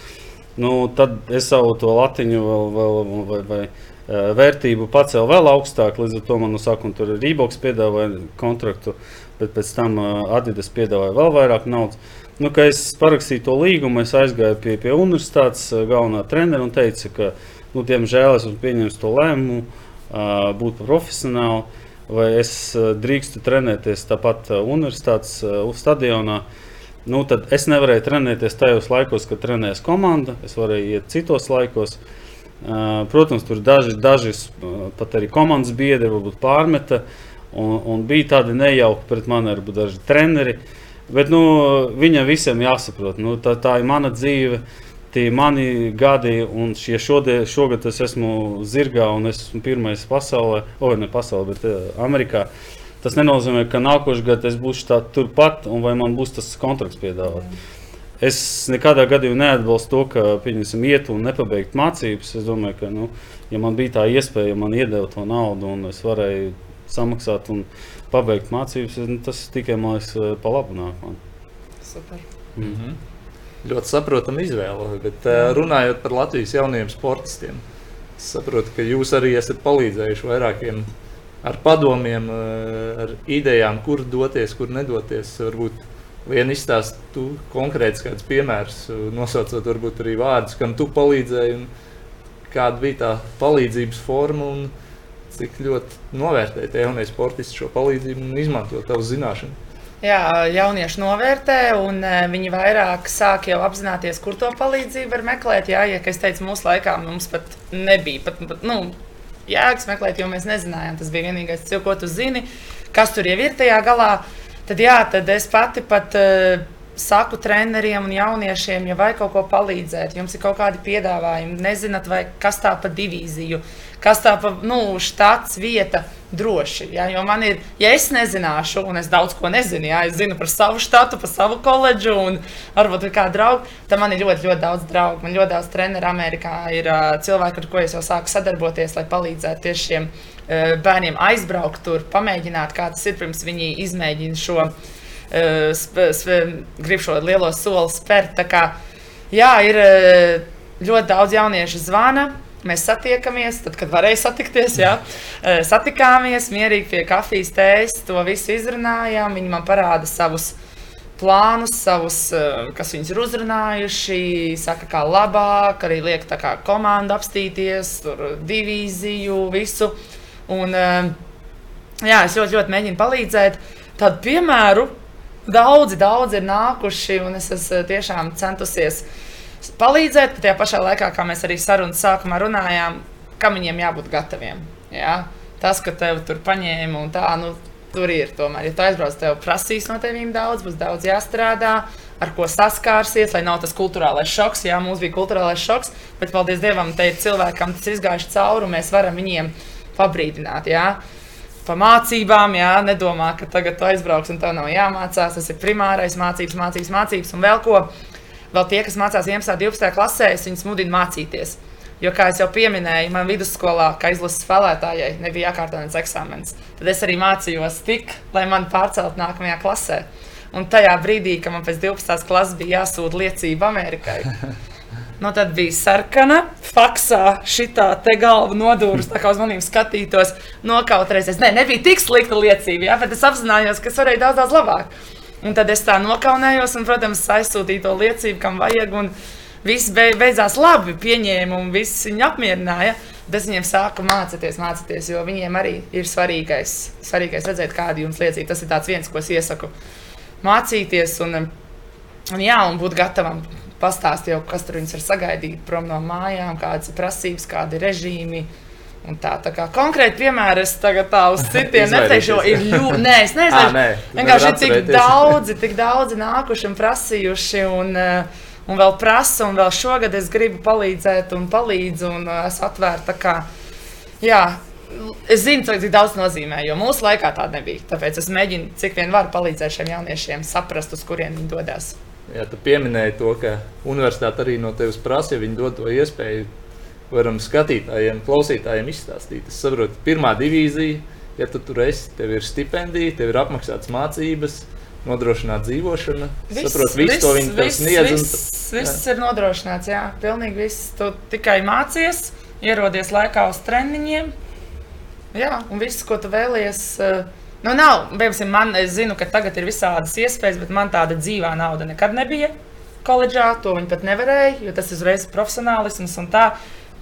Nu, tad es savu to latiņu vēl, vēl, vai, vai, vērtību pacēlu vēl augstāk. Līdz ar to man no sākuma tur Rīboks piedāvāja kontraktu, bet pēc tam Adidas piedāvāja vēl vairāk naudas. Nu, kad es parakstīju to līgumu, es aizgāju pie, pie universitātes galvenā trenera un teicu, ka, nu, diemžēl, esmu pieņēmis to lēmumu būt profesionāli vai es eh, drīkstu trenēties tāpat eh, universitātes eh, stadionā. Nu, tad es nevarēju trenēties tajos laikos, kad trenējas komanda. Es varēju iet citos laikos. Protams, tur daži, daži pat arī komandas biedri varbūt pārmeta. Un, un bija tādi nejauki pret mani, varbūt daži treneri. Bet nu, viņam visiem jāsaprot, nu, tā, tā ir mana dzīve. Uh, tie mani gadi, un ja šodien, šogad es esmu zirgā un esmu pirmais pasaulē, o ne pasaulē, bet uh, Amerikā. Tas nenozīmē, ka nākošais gads es būšu tā, turpat, un vai man būs tas kontrakts piedāvāts. Es nekādā gadījumā neatbalstu to, ka pieņemsim iet un nepabeigt mācības. Es domāju, ka, nu, ja man bija tā iespēja, ja man iedeva to naudu un es varēju samaksāt un pabeigt mācības, tas tikai man liekas pa labu nāk. Super. Mm -hmm ļoti saprotama izvēle. Bet uh, runājot par Latvijas jauniem sportistiem, es saprotu, ka jūs arī esat palīdzējuši vairākiem ar padomiem, uh, ar idejām, kur doties, kur nedoties. Varbūt viena izstāsta konkrēts kāds piemērs, nosaucot varbūt arī vārdus, kam tu palīdzēji un kāda bija tā palīdzības forma. Cik ļoti novērtēji tie jaunie sportisti šo palīdzību un izmanto tavu zināšanu? Jā, jaunieši novērtē, un uh, viņi vairāk sāk jau apzināties, kur to palīdzību var meklēt. Jā, ja, es teicu, mūsu laikā mums pat nebija pat, pat, nu, jēgas meklēt, jo mēs nezinājām. Tas bija vienīgais, ko tu zini, kas tur jau ir tajā galā. Tad, jā, tad es pati pat. Uh, saku treneriem un jauniešiem, ja vajag kaut ko palīdzēt, jums ir kaut kādi piedāvājumi, nezināt, vai kas tā pa divīziju, kas tā pa nu, štats vieta. Droši, ja, jo man ir, ja es nezināšu, un es daudz ko nezinu, ja es zinu par savu štatu, par savu koledžu, un varbūt ir kādi draugi, tad man ir ļoti, ļoti daudz draugu. Man ļoti daudz treneru Amerikā ir uh, cilvēki, ar kuriem es jau sāku sadarboties, lai palīdzētu tieši šiem uh, bērniem aizbraukt tur, pamēģināt, kā tas ir, pirms viņi izmēģina šo uh, grib šo lielo soli spērt. Jā, ir ļoti daudz jauniešu zvana. Mēs satiekamies, tad, kad varēja satikties, jā, satikāmies mierīgi pie kafijas, tējas, to visu izrunājām. Viņi man parāda savus plānus, savus, kas viņus ir uzrunājuši, saka, kā labāk, arī liek tā kā komandu apstīties, tur divīziju, visu. Un, jā, es ļoti, ļoti mēģinu palīdzēt. Tādu piemēru Daudzi, daudzi ir nākuši, un es esmu tiešām centusies palīdzēt, bet tajā pašā laikā, kā mēs arī sarunas sākumā runājām, kam viņiem jābūt gataviem. Ja? Tas, ka tev tur paņēma un tā, nu, tur ir tomēr. Ja tu aizbrauc, tev prasīs no tevis daudz, būs daudz jāstrādā, ar ko saskārsies, lai nav tas kultūrālais šoks. Jā, mums bija kultūrālais šoks, bet paldies Dievam, te ir cilvēkam, tas izgājuši cauri, un mēs varam viņiem pabrīdināt. Jā pa mācībām, jā, nedomā, ka tagad tu aizbrauks un tev nav jāmācās. Tas ir primārais mācības, mācības, mācības un vēl ko. Vēl tie, kas mācās 11. un 12. klasē, viņus mudina mācīties. Jo, kā jau pieminēju, man vidusskolā, kā izlases spēlētājai, nebija jākārto viens eksāmens. Tad es arī mācījos tik, lai mani pārceltu nākamajā klasē. Un tajā brīdī, kad man pēc 12. klases bija jāsūta liecība Amerikai, Nu, tad bija sarkana, faksā, šitā te galva nodūrus, tā kā uz maniem skatītos, nokautrēsies. Nē, nebija tik slikta liecība, ja, bet es apzinājos, ka es varēju daudz, daudz labāk. Un tad es tā nokaunējos, un, protams, aizsūtīju to liecību, kam vajag. Viss beidzās labi, pieņēma, un viss viņu apmierināja. Tad es viņiem sāku mācīties, mācīties, jo viņiem arī ir svarīgais, svarīgais redzēt, kāda jums liecība. Tas ir viens, ko es iesaku mācīties un, un, jā, un būt gatavam pastāstīja, kas tur viņus var sagaidīt prom no mājām, kādas ir prasības, kādi ir režīmi. Un tā, tā kā konkrēti piemēri es tagad tā uz citiem neteikšu, ir ļoti. Nē, es nezinu, nē, vienkārši ir tik daudzi, tik daudzi nākuši un prasījuši. Un, uh, un vēl prasa, un vēl šogad es gribu palīdzēt, un palīdzu, un uh, esmu atvērta. Kā, jā, es zinu, cik daudz nozīmē, jo mūsu laikā tāda nebija. Tāpēc es mēģinu, cik vien varu palīdzēt šiem jauniešiem, saprast, uz kurien viņi dodas. Jā, tu pieminēji to, ka universitāte arī no tevis prasa, ja viņi dod to iespēju. Varam skatītājiem, klausītājiem izstāstīt. Es saprotu, pirmā divīzija, ja tu tur esi, tev ir stipendija, tev ir apmaksātas mācības, nodrošināta dzīvošana. Viss, saprotu, visu to viņi tev sniedz. Viss, un... viss ir nodrošināts, jā, pilnīgi viss. Tu tikai mācies, ierodies laikā uz treniņiem. Jā, un viss, ko tu vēlies. Uh, Nu, nav, piemēram, man, es zinu, ka tagad ir visādas iespējas, bet man tāda dzīvā nauda nekad nebija. Koledžā to viņi pat nevarēja, jo tas ir uzreiz profesionālisms un tā.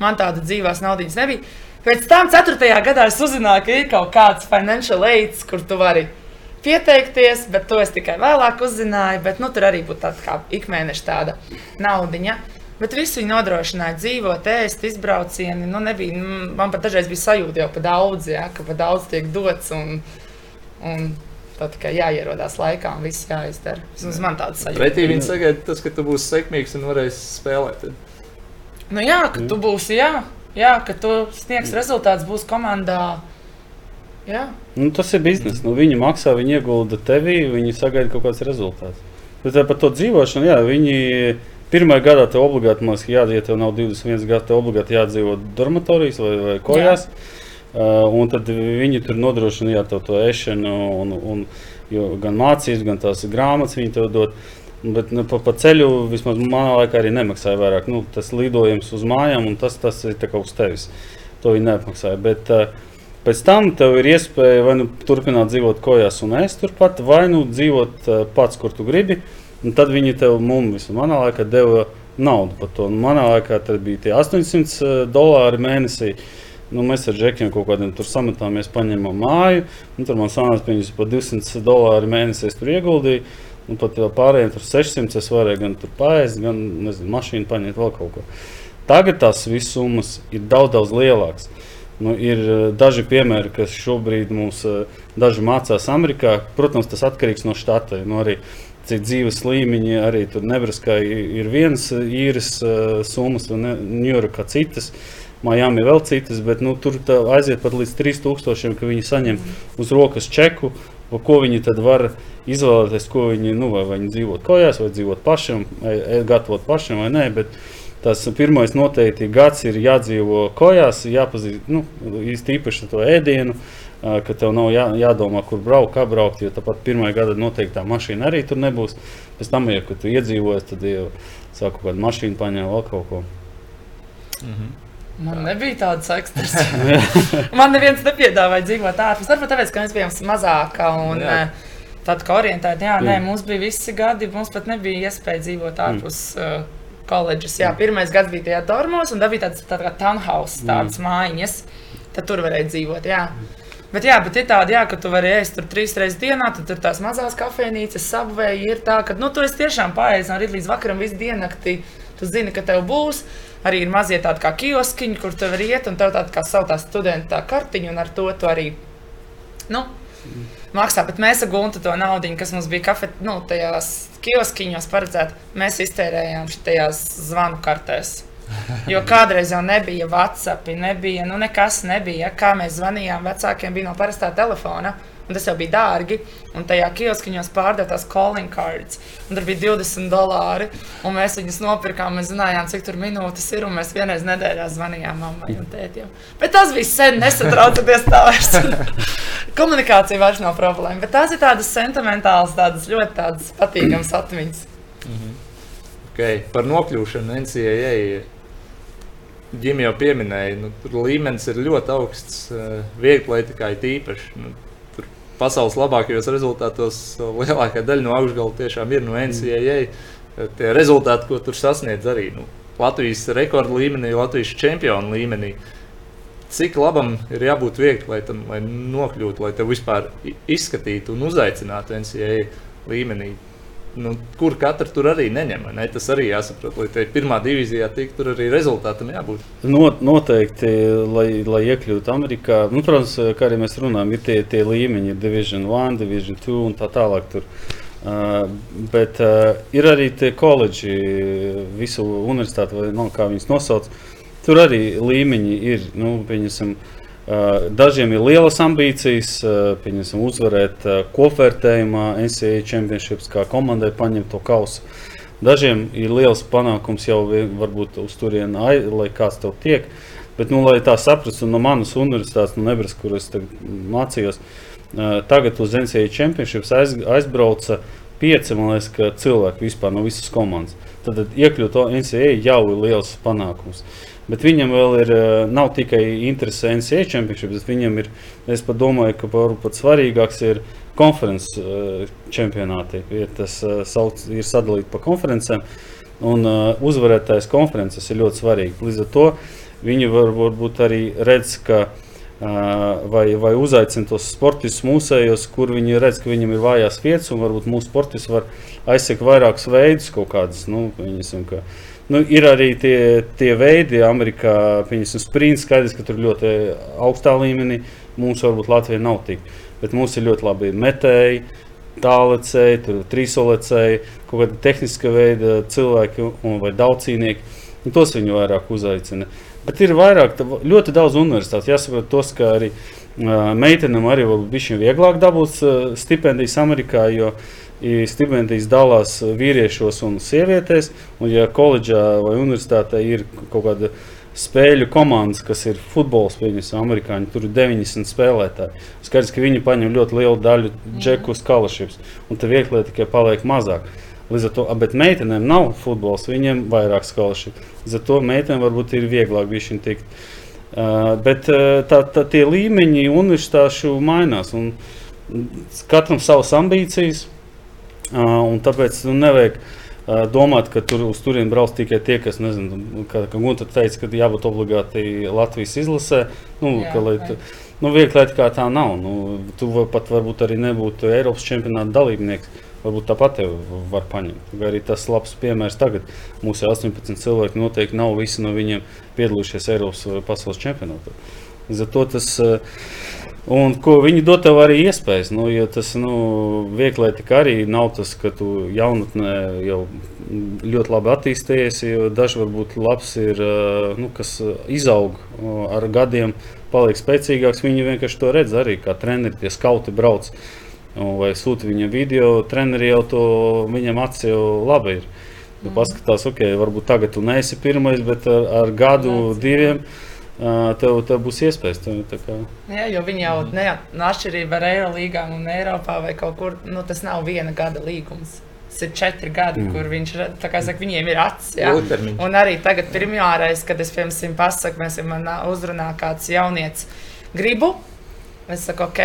Man tāda dzīvās naudas nebija. Pēc tam, 4. gadā, es uzzināju, ka ir kaut kāds financial aids, kur tu vari pieteikties, bet to es tikai vēlāk uzzināju. Bet, nu, tur arī būtu tāda kā ikmēneša tāda naudiņa. Bet visu viņi nodrošināja dzīvot, ēst, izbraucieni. Nu, nebija, nu, man pat dažreiz bija sajūta jau par daudz, ja, ka par daudz tiek dots. Un, Un tā tikai jāierodās laikā un viss jāizdara. Vismaz man tāds sajūta. Pretī viņi sagaida tas, ka tu būsi sekmīgs un varēsi spēlēt. Nu jā, ka tu būsi, jā, jā ka tu sniegs rezultāts, būs komandā. Jā. Nu, tas ir biznesa. Nu, viņi maksā, viņi iegulda tevī, viņi sagaida kaut kāds rezultāts. Bet par to dzīvošanu, jā, viņi pirmajā gadā tev obligāti, man liekas, jā, ja tev nav 21 gadi, tev obligāti jādzīvo dormitorijas vai, vai kojās. Jā. Uh, un tad viņi tur nodrošina jā, to, to ēšanu, un, un, gan mācības, gan tās grāmatas viņi tev dod. Bet nu, pa, pa ceļu vismaz manā laikā arī nemaksāja vairāk. Nu, tas lidojums uz mājām, un tas, tas ir kas tevis. To viņi neapmaksāja. Bet, uh, pēc tam tev ir iespēja vai nu turpināt dzīvot kojās un ēst turpat, vai nu dzīvot uh, pats, kur tu gribi. Un tad viņi tev mums, manā laikā, deva naudu par to. Un manā laikā tas bija 800 dolāri mēnesī. Nu, mēs ar džekiem kaut kādiem tur sametāmies, paņēmām māju. Nu, tur man sanāca, ka viņus par 200 dolāru mēnesī tur ieguldīju. Un pat pārējiem tur 600 es varēju gan pāriest, gan nezinu, mašīnu paņemt vēl kaut ko. Tagad tās visas summas ir daudz, daudz lielākas. Nu, ir eh, daži piemēri, kas šobrīd mums daži mācās Amerikā. Protams, tas atkarīgs no štata. Nu, arī cik dzīves līmeņi, arī tur Nebraskā ir viens īres summas, un Ņujorkā citas. Miami vēl citas, bet nu, tur aiziet pat līdz 3000, ka viņi saņem uz rokas čeku, ko viņi tad var izvēlēties, ko viņi, nu, vai viņi dzīvot kājās, vai dzīvot pašam, gatavot pašam vai nē. Bet tas pirmais noteikti gads ir jādzīvo kājās, jāpazīst nu, īpaši to ēdienu. Ka tev nav jā, jādomā, kur braukt, kā braukt. Jo tāpat pirmā gada noteikti tā mašīna arī tur nebūs. Pēc tam, ja tu iedzīvojies, tad jau sāku kaut kādu mašīnu paņēmu vēl kaut ko. Mm -hmm. Man nebija tādas ekstras. Man neviens nepiedāvāja dzīvot ārpus. Varbūt tāpēc, ka mēs bijām mazāki un tādi kā orientēti. Jā, nē, mums bija visi gadi, mums pat nebija iespēja dzīvot mm. ārpus. Mm. Uh, koledžas. Jā, pirmais gads bija tajā dormos, un tā bija tāds tā kā townhouse, mm. tādas mm. mājiņas. Tad tur varēja dzīvot. Jā. Bet, jā, bet ir tāda, jā, ka tu vari ēst tur trīs reizes dienā, tad tur tās mazās kafejnīcas, subvēja ir tā, ka nu, tu esi tiešām paēdis no rīta līdz vakaram visu diennakti. Tu zini, ka tev būs arī ir mazie tādi kā kioskiņi, kur tu vari iet, un tev tāda kā savā studenta kartiņa, un ar to tu arī nu, maksā. Bet mēs ar Guntu to naudu, kas mums bija kafet, nu, tajās kioskiņos paredzēta, mēs iztērējām šajās zvanu kartēs. Jo kādreiz jau nebija WhatsApp, nebija, nu nekas nebija. Kā mēs zvanījām vecākiem, bija no parastā telefona. Un tas jau bija dārgi. Un tajā kioskiņos pārdeva tās calling cards. Un tur bija 20 dolāri. Un mēs viņus nopirkām. Mēs zinājām, cik tur minūtes ir. Un mēs vienreiz nedēļā zvanījām mammai un tētim. Bet tas bija sen, nesatraucieties tā vairs. Komunikācija vairs nav problēma. Bet tās ir tādas sentimentālas, tādas ļoti tādas patīkamas atmiņas. Mm -hmm. okay. Par nokļūšanu NCAA. Ģimē jau pieminēja, nu, tur līmenis ir ļoti augsts. Uh, Viegli atletikai tīpaši. Nu, pasaules labākajos rezultātos lielākā daļa no augšgala tiešām ir no NCAA. Tie rezultāti, ko tur sasniedz arī nu, Latvijas rekordu līmenī, Latvijas čempionu līmenī. Cik labam ir jābūt viegli, lai tam lai nokļūtu, lai te vispār izskatītu un uzaicinātu NCAA līmenī nu, kur katra tur arī neņem. Ne? Tas arī jāsaprot, lai tai pirmā divīzijā tiktu, tur arī rezultātam jābūt. Not, noteikti, lai, lai iekļūtu Amerikā, nu, protams, kā arī mēs runājam, ir tie, tie līmeņi, ir Division 1, Division 2 un tā tālāk. Tur. Uh, bet uh, ir arī tie koledži, visu universitāti, vai no, kā viņas nosauc. Tur arī līmeņi ir. Nu, pieņasim, uh, Dažiem ir lielas ambīcijas, pieņemsim, uzvarēt kopvērtējumā, NCAA Championships, kā komandai paņemt to kausu. Dažiem ir liels panākums jau varbūt uz turieni, lai kāds tev tiek. Bet, nu, lai tā saprastu, no manas universitātes, no Nebraskas, kur es mācījos, tagad uz NCAA Championships aiz, aizbrauca pieci liekas, cilvēki vispār no visas komandas. Tad iekļūt NCAA jau ir liels panākums. Uh, Bet viņam vēl ir, eh, nav tikai interese NCAA championship, bet viņam ir, es pat domāju, ka pat svarīgāks ir konferences uh, čempionāti. Ja tas uh, sauc, ir sadalīts pa konferencēm, un uzvarētājs konferences ir ļoti svarīgi. Līdz ar to viņi var, varbūt arī redz, ka vai, vai uzaicina tos sportistus mūsējos, kur viņi redz, ka viņam ir vājās vietas, un varbūt mūsu sportists var aizsekt vairākus veidus kaut kādas. Nu, viņasim, ka, uh, Nu, ir arī tie, tie veidi, Amerikā, piemēram, sprints, skaidrs, ka tur ļoti augstā līmenī. Mums varbūt Latvijā nav tik, bet mums ir ļoti labi metēji, tālēcēji, trīsolecēji, kaut kāda tehniska veida cilvēki un, vai daudzcīnieki. Un tos viņi vairāk uzaicina. Bet ir vairāk, ļoti daudz universitātes. Jāsaprot, tos, ka arī uh, meitenēm arī bija vieglāk dabūt uh, stipendijas Amerikā. Jo, stipendijas dalās vīriešos un sievietēs. Un, ja koledžā vai universitātē ir kaut kāda spēļu komandas, kas ir futbols, piemēram, amerikāņi, tur ir 90 spēlētāji. Skaidrs, ka viņi paņem ļoti lielu daļu džeku skalašības, un te vieglai tikai paliek mazāk. Līdz ar to, bet meitenēm nav futbols, viņiem vairāk skalašību. Līdz ar to meitenēm varbūt ir vieglāk viņu tikt. Uh, bet uh, tā, tā, tie līmeņi universitāšu mainās. Katram savas ambīcijas, Un tāpēc nu, nevajag uh, domāt, ka tur uz turieni brauc tikai tie, kas, nezinu, kā, kā Gunta teica, ka jābūt obligāti Latvijas izlasē. Nu, Jā, ka, lai, tu, nu, viegli lieta kā tā nav. Nu, tu pat varbūt arī nebūtu Eiropas čempionāta dalībnieks. Varbūt tāpat tev var paņemt. Vai arī tas labs piemērs tagad. Mūsu 18 cilvēki noteikti nav visi no viņiem piedalījušies Eiropas vai pasaules čempionātā. Līdz ar to tas, eh, un ko viņi dod tev arī iespējas. Nu, jo tas nu, vieglietika arī nav tas, ka tu jaunatnē jau ļoti labi attīstījies. Daži varbūt labs ir, nu, kas izaug ar gadiem, paliek spēcīgāks. Viņi vienkārši to redz arī, kā treneri, tie skauti brauc. Vai sūta viņa video, treneri jau to viņam acīs jau labi ir. Tu Mhm. paskatās, ok, varbūt tagad tu neesi pirmais, bet ar, ar gadu, Nāc, jā. Tev, tev būs iespējas. Tev, tā kā, Jā, jo viņi jau ne, no atšķirība ar Eirolīgām un Eiropā vai kaut kur, nu, tas nav viena gada līgums. Tas ir četri gadi, mm. kur viņš, saka, viņiem ir acis. Un arī tagad, pirmārais, kad es piemēram pasaku, mēs man ā, uzrunā kāds jaunietis, gribu, es saku, ok,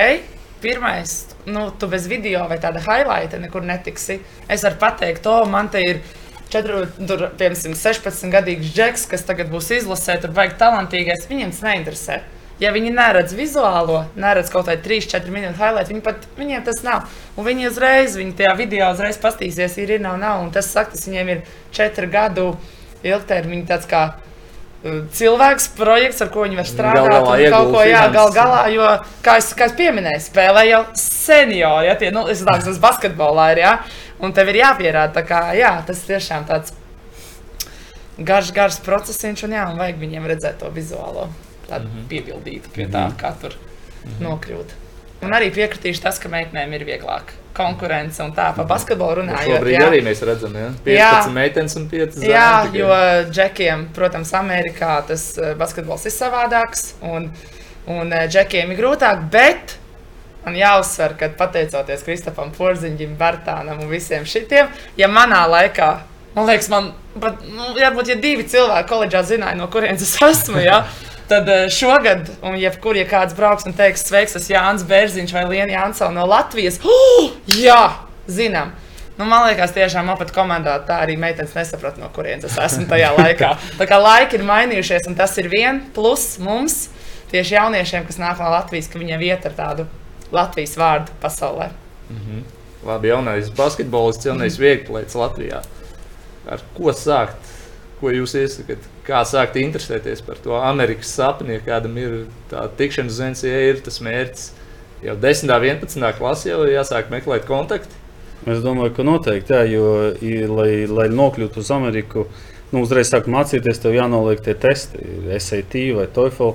pirmais, nu, tu bez video vai tāda highlighta nekur netiksi. Es varu pateikt, to man te ir. Četru, tur, piemēram, 16 gadīgs džeks, kas tagad būs izlasē, tur vajag talantīgais. Viņiem tas neinteresē. Ja viņi neredz vizuālo, neredz kaut kādu 3-4 minūtu highlight, viņi pat, viņiem tas nav. Un viņi uzreiz, viņi tajā video uzreiz pastīsies, ir, ir, nav, nav. Un tas saka, tas viņiem ir 4 gadu ilgtermiņa tāds kā uh, cilvēks, projekts, ar ko viņi var strādāt. galā un kaut ko, iegulda jā, gal finanses. galā, jo, kā es, kā es pieminēju, spēlē jau seniori, ja tie, nu, es domāju, tas basketbolā ir, jā, un tev ir jāpierāda, tā kā, jā, tas tiešām tāds garš, garš procesiņš, un jā, un vajag viņiem redzēt to vizuālo, tādu mm -hmm. piebildītu pie tā, kā tur mm -hmm. nokļūt. Un arī piekritīšu tas, ka meitenēm ir vieglāk konkurence un tā, pa basketbolu runājot. Šobrīd jā. arī mēs redzam, ja? 15 Jā. meitenes un 5 zēni. Jā, tikai. jo džekiem, protams, Amerikā tas eh, basketbols ir savādāks, un, un eh, džekiem ir grūtāk, bet man jāuzsver, ka pateicoties Kristofam Porziņģim, Bartānam un visiem šitiem, ja manā laikā, man liekas, man pat, nu, varbūt, ja divi cilvēki koledžā zināja, no kurienes es esmu, ja, tad eh, šogad, un jebkur, ja kāds brauks un teiks, sveiks, tas Jānis Bērziņš vai Liena Jansona no Latvijas, oh, jā, zinām. Nu, man liekas, tiešām man pat komandā tā arī meitenes nesaprata, no kurienes es esmu tajā laikā. Tā kā laiki ir mainījušies, un tas ir viens plus mums, tieši jauniešiem, kas nāk no Latvijas, ka viņiem iet ar tādu Latvijas vārdu pasaulē. Labi, jaunais basketbolists, jaunais vieglietis Latvijā. Ar ko sākt? Ko jūs iesakāt? Kā sākt interesēties par to Amerikas sapni, ja kādam ir tā tikšanās uz NCA, ir tas mērķis. Jau 10. un 11. klasē jau jāsāk meklēt kontaktu. Es domāju, ka noteikti, jā, jo, i- lai, lai nokļūtu uz Ameriku, nu, uzreiz sāk mācīties, tev jānoliek tie testi, SAT vai TOEFL.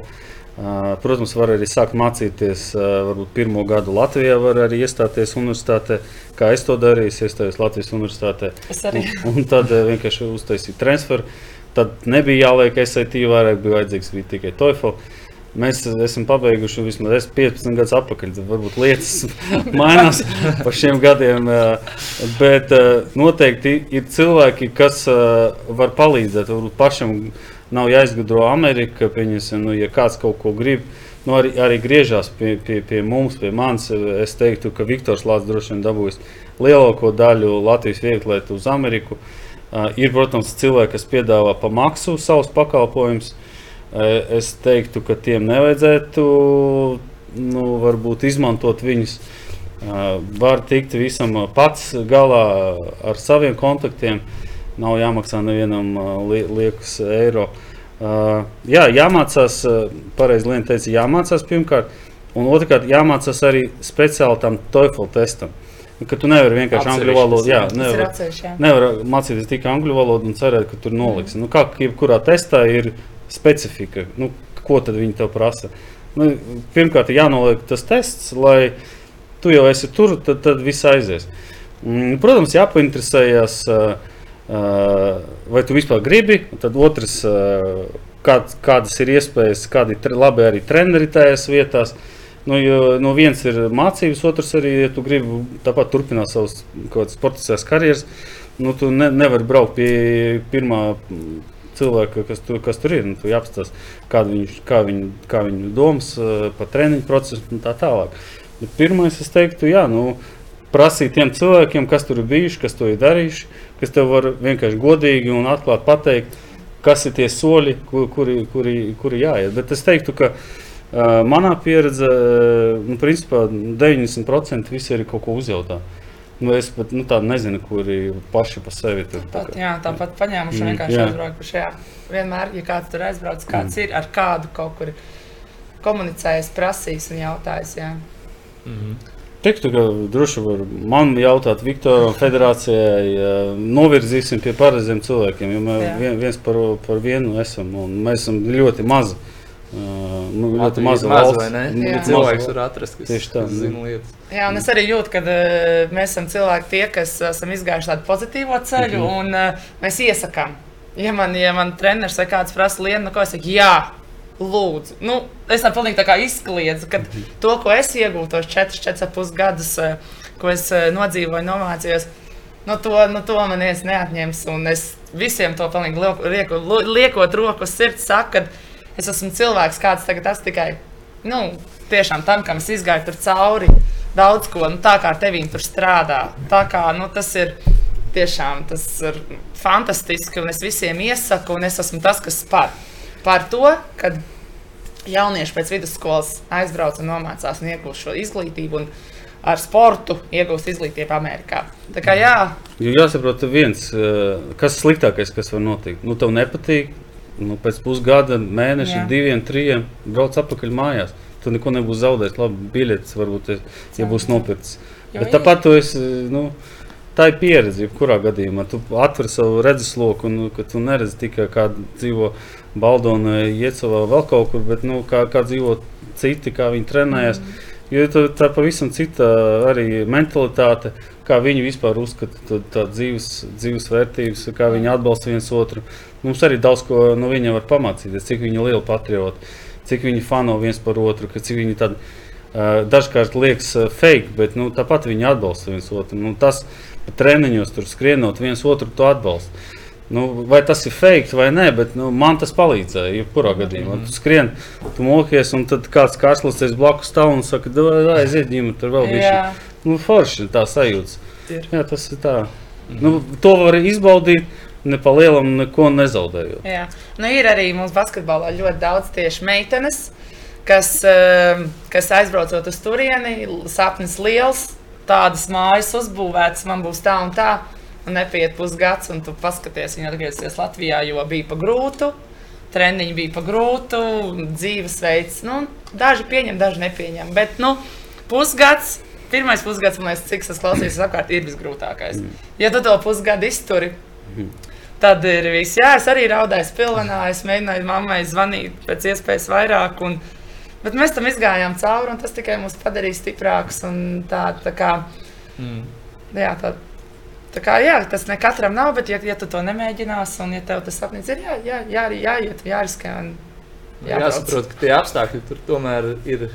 Protams, var arī sākt mācīties, varbūt pirmo gadu Latvijā, var arī iestāties universitātē, kā es to darīju. Es iestājos Latvijas universitātē. Es arī. Un, un tad vienkārši uztaisīju transferu. Tad nebija jāliek SAT, vairāk bija vajadzīgs bija tikai TOEFL. Mēs esam pabeiguši vismaz es 15 gadus atpakaļ. Varbūt lietas mainās pa šiem gadiem. Bet noteikti ir cilvēki, kas var palīdzēt. Varbūt pašam nav jāizgudro Amerika. Pieņemsim, nu, ja kāds kaut ko grib, nu, arī, arī griežās pie, pie, pie mums, pie manis. Es teiktu, ka Viktors Lācis droši vien dabūjis lielāko daļu Latvijas vieglietu uz Ameriku. Uh, ir, protams, cilvēki, kas piedāvā pa maksu savus pakalpojumus. Uh, es teiktu, ka tiem nevajadzētu nu, izmantot viņus. Uh, var tikt visam uh, pats galā ar saviem kontaktiem. Nav jāmaksā nevienam uh, li liekas eiro. Uh, jā, jāmācās, uh, pareizi Lienu teica, jāmācās pirmkārt, un otrkārt jāmācās arī speciāli tam TOEFL testam. Ka tu nevari vienkārši angļu valodu, jā, nevar, atsevišķi. jā. nevar mācīties tikai angļu valodu un cerēt, ka tur noliks. Nu, kā jebkurā testā ir specifika, nu, ko tad viņi tev prasa. Nu, pirmkārt, ir jānoliek tas tests, lai tu jau esi tur, tad, tad viss aizies. Mm, Protams, jāpainteresējas, ā, vai tu vispār gribi. un Tad otrs, kād, kādas ir iespējas, kādi ir labi arī treneri tajās vietās. Nu, jo, nu, viens ir mācības, otrs arī, ja tu gribi tāpat turpināt savas sportiskās karjeras, nu, tu ne, nevari braukt pie pirmā cilvēka, kas tur, kas tur ir. Nu, tu jāapstāsta, kāda viņš, kā viņa, kā viņa domas par treniņu procesu un tā tālāk. Bet pirmais, es teiktu, jā, nu, prasīt tiem cilvēkiem, kas tur ir bijuši, kas to ir darījuši, kas tev var vienkārši godīgi un atklāti pateikt, kas ir tie soļi, ku- kuri, kuri, kuri jāiet. Bet es teiktu, ka uh, manā pieredzē, nu, principā 90% visi ir kaut ko uzjautā. Nu, es pat nu, tādu nezinu, kuri paši par sevi tur tā Pat, kā- jā, tāpat paņēmuši Mm, vienkārši aizbraukuši. Jā. Vienmēr, ja kāds tur aizbrauc, kāds mm. ir ar kādu kaut kur komunicējis, prasījis un jautājis. Jā. Mhm. Teiktu, ka droši var man jautāt, Viktoram, federācijai, novirzīsim pie pareiziem cilvēkiem. Jo mēs Jā. vien, viens par, par vienu esam, un mēs esam ļoti mazi. Nu, ļoti maza maz, valsts. vai ne? Jā. Cilvēks var atrast, kas, Tieši tā, kas nu. zina lietas. Jā, un es arī jūtu, ka mēs esam cilvēki, tie, kas esam izgājuši tādu pozitīvo ceļu, -hmm. un mēs iesakām. Ja man, ja man treneris vai kāds prasa lienu, no ko es saku, jā, lūdzu. Nu, es tam pilnīgi izkliedzu, ka to, ko es iegūstu tos 4, 4,5 gadus, uh, ko es uh, nodzīvoju, nomācījos, no to, no to man viens neatņems. Un es visiem to pilnīgi lieku- liekot roku sirds, saku, ka es esmu cilvēks, kāds tagad esmu tikai. Nu, tiešām tam, kam es izgāju tur cauri, daudz ko nu, tā kā ar tevīm tur strādā. Tā kā, nu, tas ir tiešām tas ir fantastiski, un es visiem iesaku, un es esmu tas, kas par, par to, ka jaunieši pēc vidusskolas aizbrauc un nomācās un iegūst šo izglītību. Un, Ar sportu iegūst izglītību Amerikā. Tā kā jā, Jo jāsaprot, viens, eh, kas ir sliktākais, kas var notikt. Nu, tev nepatīk, nu, pēc pusgada, mēneša, Jā. diviem, trim brauc atpakaļ mājās. Tu neko nebūsi zaudējis. Labi, biļetes varbūt, ja būs nopirkts. Jo Bet tāpat tu esi, nu, tā ir pieredze, jebkurā gadījumā. Tu atver savu redzesloku, un ka tu neredzi tikai kā dzīvo Baldona, Iecavā, vēl kaut kur, bet nu, kā, kā dzīvo citi, kā viņi trenējas. Mm. Jo tā ir pavisam cita arī mentalitāte, kā viņi vispār uzskata to- tā dzīves, dzīves vērtības, kā viņi atbalsta viens otru. Mums arī daudz ko no viņiem var pamācīties, cik viņi ir lieli patrioti, cik viņi fano viens par otru, cik viņi tādi uh, dažkārt liekas uh, fake, bet nu, tāpat viņi atbalsta viens otru. Nu, tas treniņos tur skrienot viens otru to atbalstu. Nu, vai tas ir fake vai nē, bet nu, man tas palīdzēja. Jebkurā gadījumā tu skrien, tu mokies, un tad kāds kārslīgs blakus stāv un saka, aiziet, ģimene, tur vēl bija. jā, Nu, forši tā sajūta. Jā, tas ir tā. Nu, to var izbaudīt, ne pa lielam, neko nezaudējot. jā. Nu, ir arī mūsu basketbolā ļoti daudz tieši meitenes, kas, eh, kas aizbraucot uz turieni, sapnis liels, tādas mājas uzbūvētas, man būs tā un tā. Un nepiet pusgads, un tu paskaties, viņa atgriezīsies Latvijā, jo bija pa grūtu. Treniņi bija pa grūtu, dzīvesveids. Nu, daži pieņem, daži nepieņem. Bet nu, pusgads, pirmais pusgads, man liekas, cik es klausījos apkārt, ir visgrūtākais. Ja tu to pusgadu izturi, tad ir viss. Jā, es arī raudāju spilvenā, es mēģināju mammai zvanīt pēc iespējas vairāk. Un, bet mēs tam izgājām cauri, un tas tikai mūs padarīja stiprākus. un Tā, tā kā, Mm. jā, tā, tā kā, jā, tas ne katram nav, bet ja, ja tu to nemēģinās, un ja tev tas sapnis ir, jā, jā, jā, jā, jāiet, jāriskē. Un, jābrauc. Jāsaprot, ka tie apstākļi tur tomēr ir.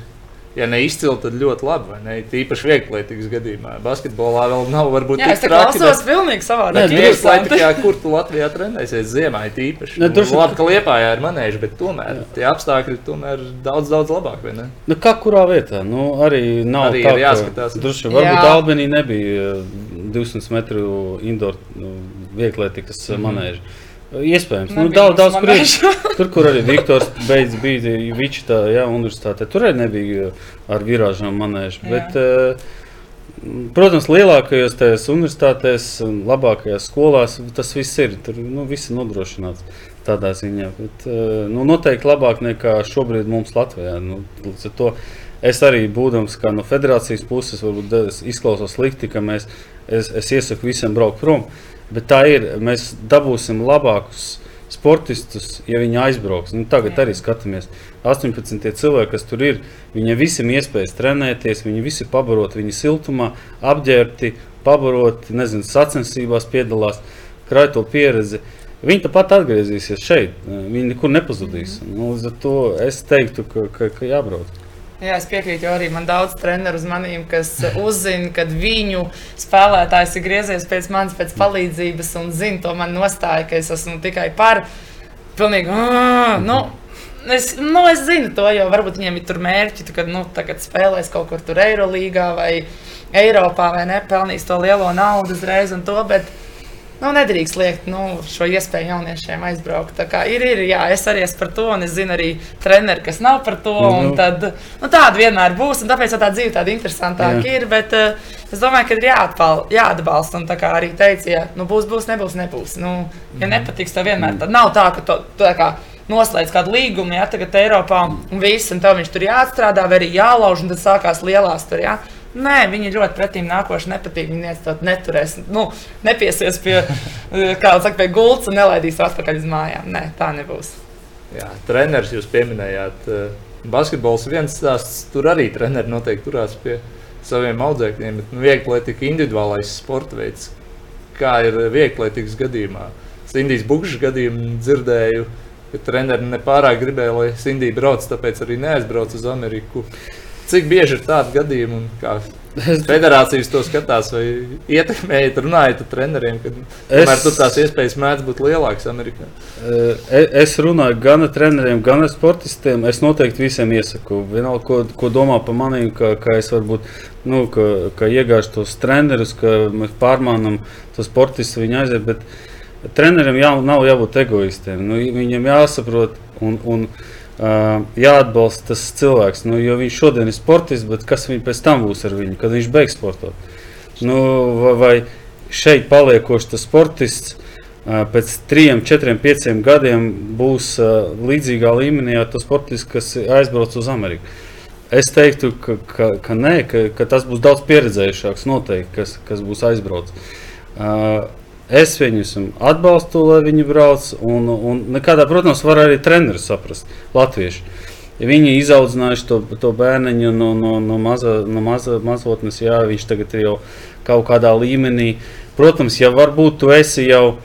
Ja ne izcili, tad ļoti labi. vai ne? Tīpaši vieglietīgas gadījumā. Basketbolā vēl nav varbūt Jā, es tik te traki, klausos pilnīgi savādāk. Nē, droši Viegli atlētā, kur tu Latvijā trenēsies ziemā, ir īpaši. Ne, Nu, droši- labi, ka Liepājā ir manēži, bet tomēr tie apstākļi tomēr ir daudz, daudz labāk, vai ne? Nu, kā kurā vietā? Nu, arī nav Arī tā, ir jāskatās. vien varbūt Jā. Albānija nebija uh, 200 metru indoor nu, vieglietīgas mm. -hmm. manēža. Iespējams, nu, daudz, daudz kur ir. Tur, kur arī Viktors beidz bija Vičitā, jā, universitātē, tur arī nebija ar virāžām manēža. Jā. Bet, uh, Protams, lielākajos tajās universitātēs, un labākajās skolās tas viss ir. Tur nu, viss ir nodrošināts tādā ziņā. Bet, eh, nu, noteikti labāk nekā šobrīd mums Latvijā. Nu, es arī būdams no federācijas puses, varbūt izklausos slikti, ka mēs, es, es iesaku visiem braukt prom. Bet tā ir. Mēs dabūsim labākus sportistus, ja viņi aizbrauks. Nu, tagad Jā. arī skatāmies. 18 tie cilvēki, kas tur ir, viņiem visiem iespējas trenēties, viņi visi pabarot, viņi siltumā, apģērbti, pabaroti, nezinu, sacensībās piedalās, krāj to pieredzi. Viņi tāpat atgriezīsies šeit, viņi nekur nepazudīs. Nu, līdz ar to es teiktu, ka, ka, ka jābrauc. Jā, es piekrītu, jo arī man daudz treneru uz maniem, kas uzzina, kad viņu spēlētājs ir griezies pēc manis, pēc palīdzības, un zina to man nostāju, ka es esmu tikai par. Pilnīgi, "Ā, nu, es, nu, es zinu to, jo varbūt viņiem ir tur mērķi, tu, kad nu, tagad spēlēs kaut kur tur Eirolīgā vai Eiropā vai ne, pelnīs to lielo naudu uzreiz un to. Bet, Nu, nedrīkst liekt nu, šo iespēju jauniešiem aizbraukt. Ir, ir, jā, es arī esmu par to, un es zinu arī treneri, kas nav par to. Nu. Tad, nu, tāda vienmēr būs, un tāpēc tā dzīve tāda interesantāka Jā. ir. Bet uh, es domāju, ka ir jāatpal, jāatbalsta. Un tā kā arī teica, ja nu, būs, būs, nebūs, nebūs. Nu, ja nepatiks, tad vienmēr tad nav tā, ka to, tā kā, noslēdz kādu līgumu, ja tagad Eiropā un viss, un tev viņš tur jāatstrādā, vai arī jālauž, un tad sākās lielās tur. Ja? Nē, viņi ļoti pretīm nākoši nepatīk. Viņi to neturēs, nu, nepiesies pie, jau saka, pie gultas un nelaidīs atpakaļ uz mājām. Nē, tā nebūs. Jā, treneris jūs pieminējāt. eh, Basketbols ir viens stāsts. Tur arī treneri noteikti turās pie saviem audzēkņiem. Bet nu, vieglietika individuālais sporta veids. Kā ir vieglietīgas gadījumā? Sindijas Bukšas gadījumu dzirdēju, ka treneri nepārāk gribēja, lai Sindija brauc, tāpēc arī neaizbrauc uz Ameriku. Cik bieži ir tādi gadījumi un kā federācijas to skatās vai ietekmējat, runājot ar treneriem, ka tomēr Es- tur tās iespējas mēdz būt lielākas Amerikā? E- Es runāju gan ar treneriem, gan ar sportistiem. Es noteikti visiem iesaku, vienalga, ko, ko domā par maniem, ka, ka es varbūt nu, ka, ka iegāju tos trenerus, ka mēs pārmānām tos sportistus, viņi aiziet. Bet treneriem jā, nav jābūt egoistiem. Nu, viņam jāsaprot un, un uh, jāatbalsta tas cilvēks. Nu, jo viņš šodien ir sportists, bet kas viņam pēc tam būs ar viņu, kad viņš beigs sportot? Nu, vai, vai šeit paliekošs tas sportists ā, pēc trim, četriem, pieciem gadiem būs ā, līdzīgā līmenī ar to sportistu, kas aizbrauc uz Ameriku. Es teiktu, ka, ka, ka nē, ka, ka tas būs daudz pieredzējušāks, noteikti, kas, kas būs aizbraucis. Uh, es viņus atbalstu, lai viņi brauc. Un, un nekādā, protams, var arī treneris saprast, latvieši. Viņi izaudzinājuši to, to bērniņu no, no, no, maza, no maza, mazotnes, jā, viņš tagad ir jau kaut kādā līmenī. Protams, ja varbūt tu esi jau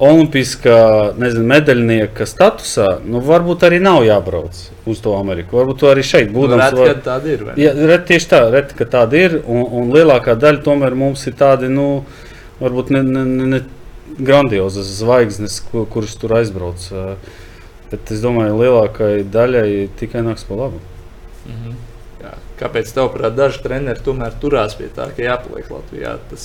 olimpiskā nezinu, medaļnieka statusā, nu, varbūt arī nav jābrauc uz to Ameriku. Varbūt arī šeit būdams. Reti, var- kad tāda ir. Jā, ret, tieši tā, reti, ka tāda ir. Un, un lielākā daļa tomēr mums ir tādi, nu, varbūt ne, ne, ne, ne grandiozas zvaigznes, kur, kuras tur aizbrauc. Bet es domāju, lielākajai daļai tikai nāks pa labu. Mhm. Jā. Kāpēc tavuprāt, daži treneri tomēr turās pie tā, ka jāpaliek Latvijā? Tas,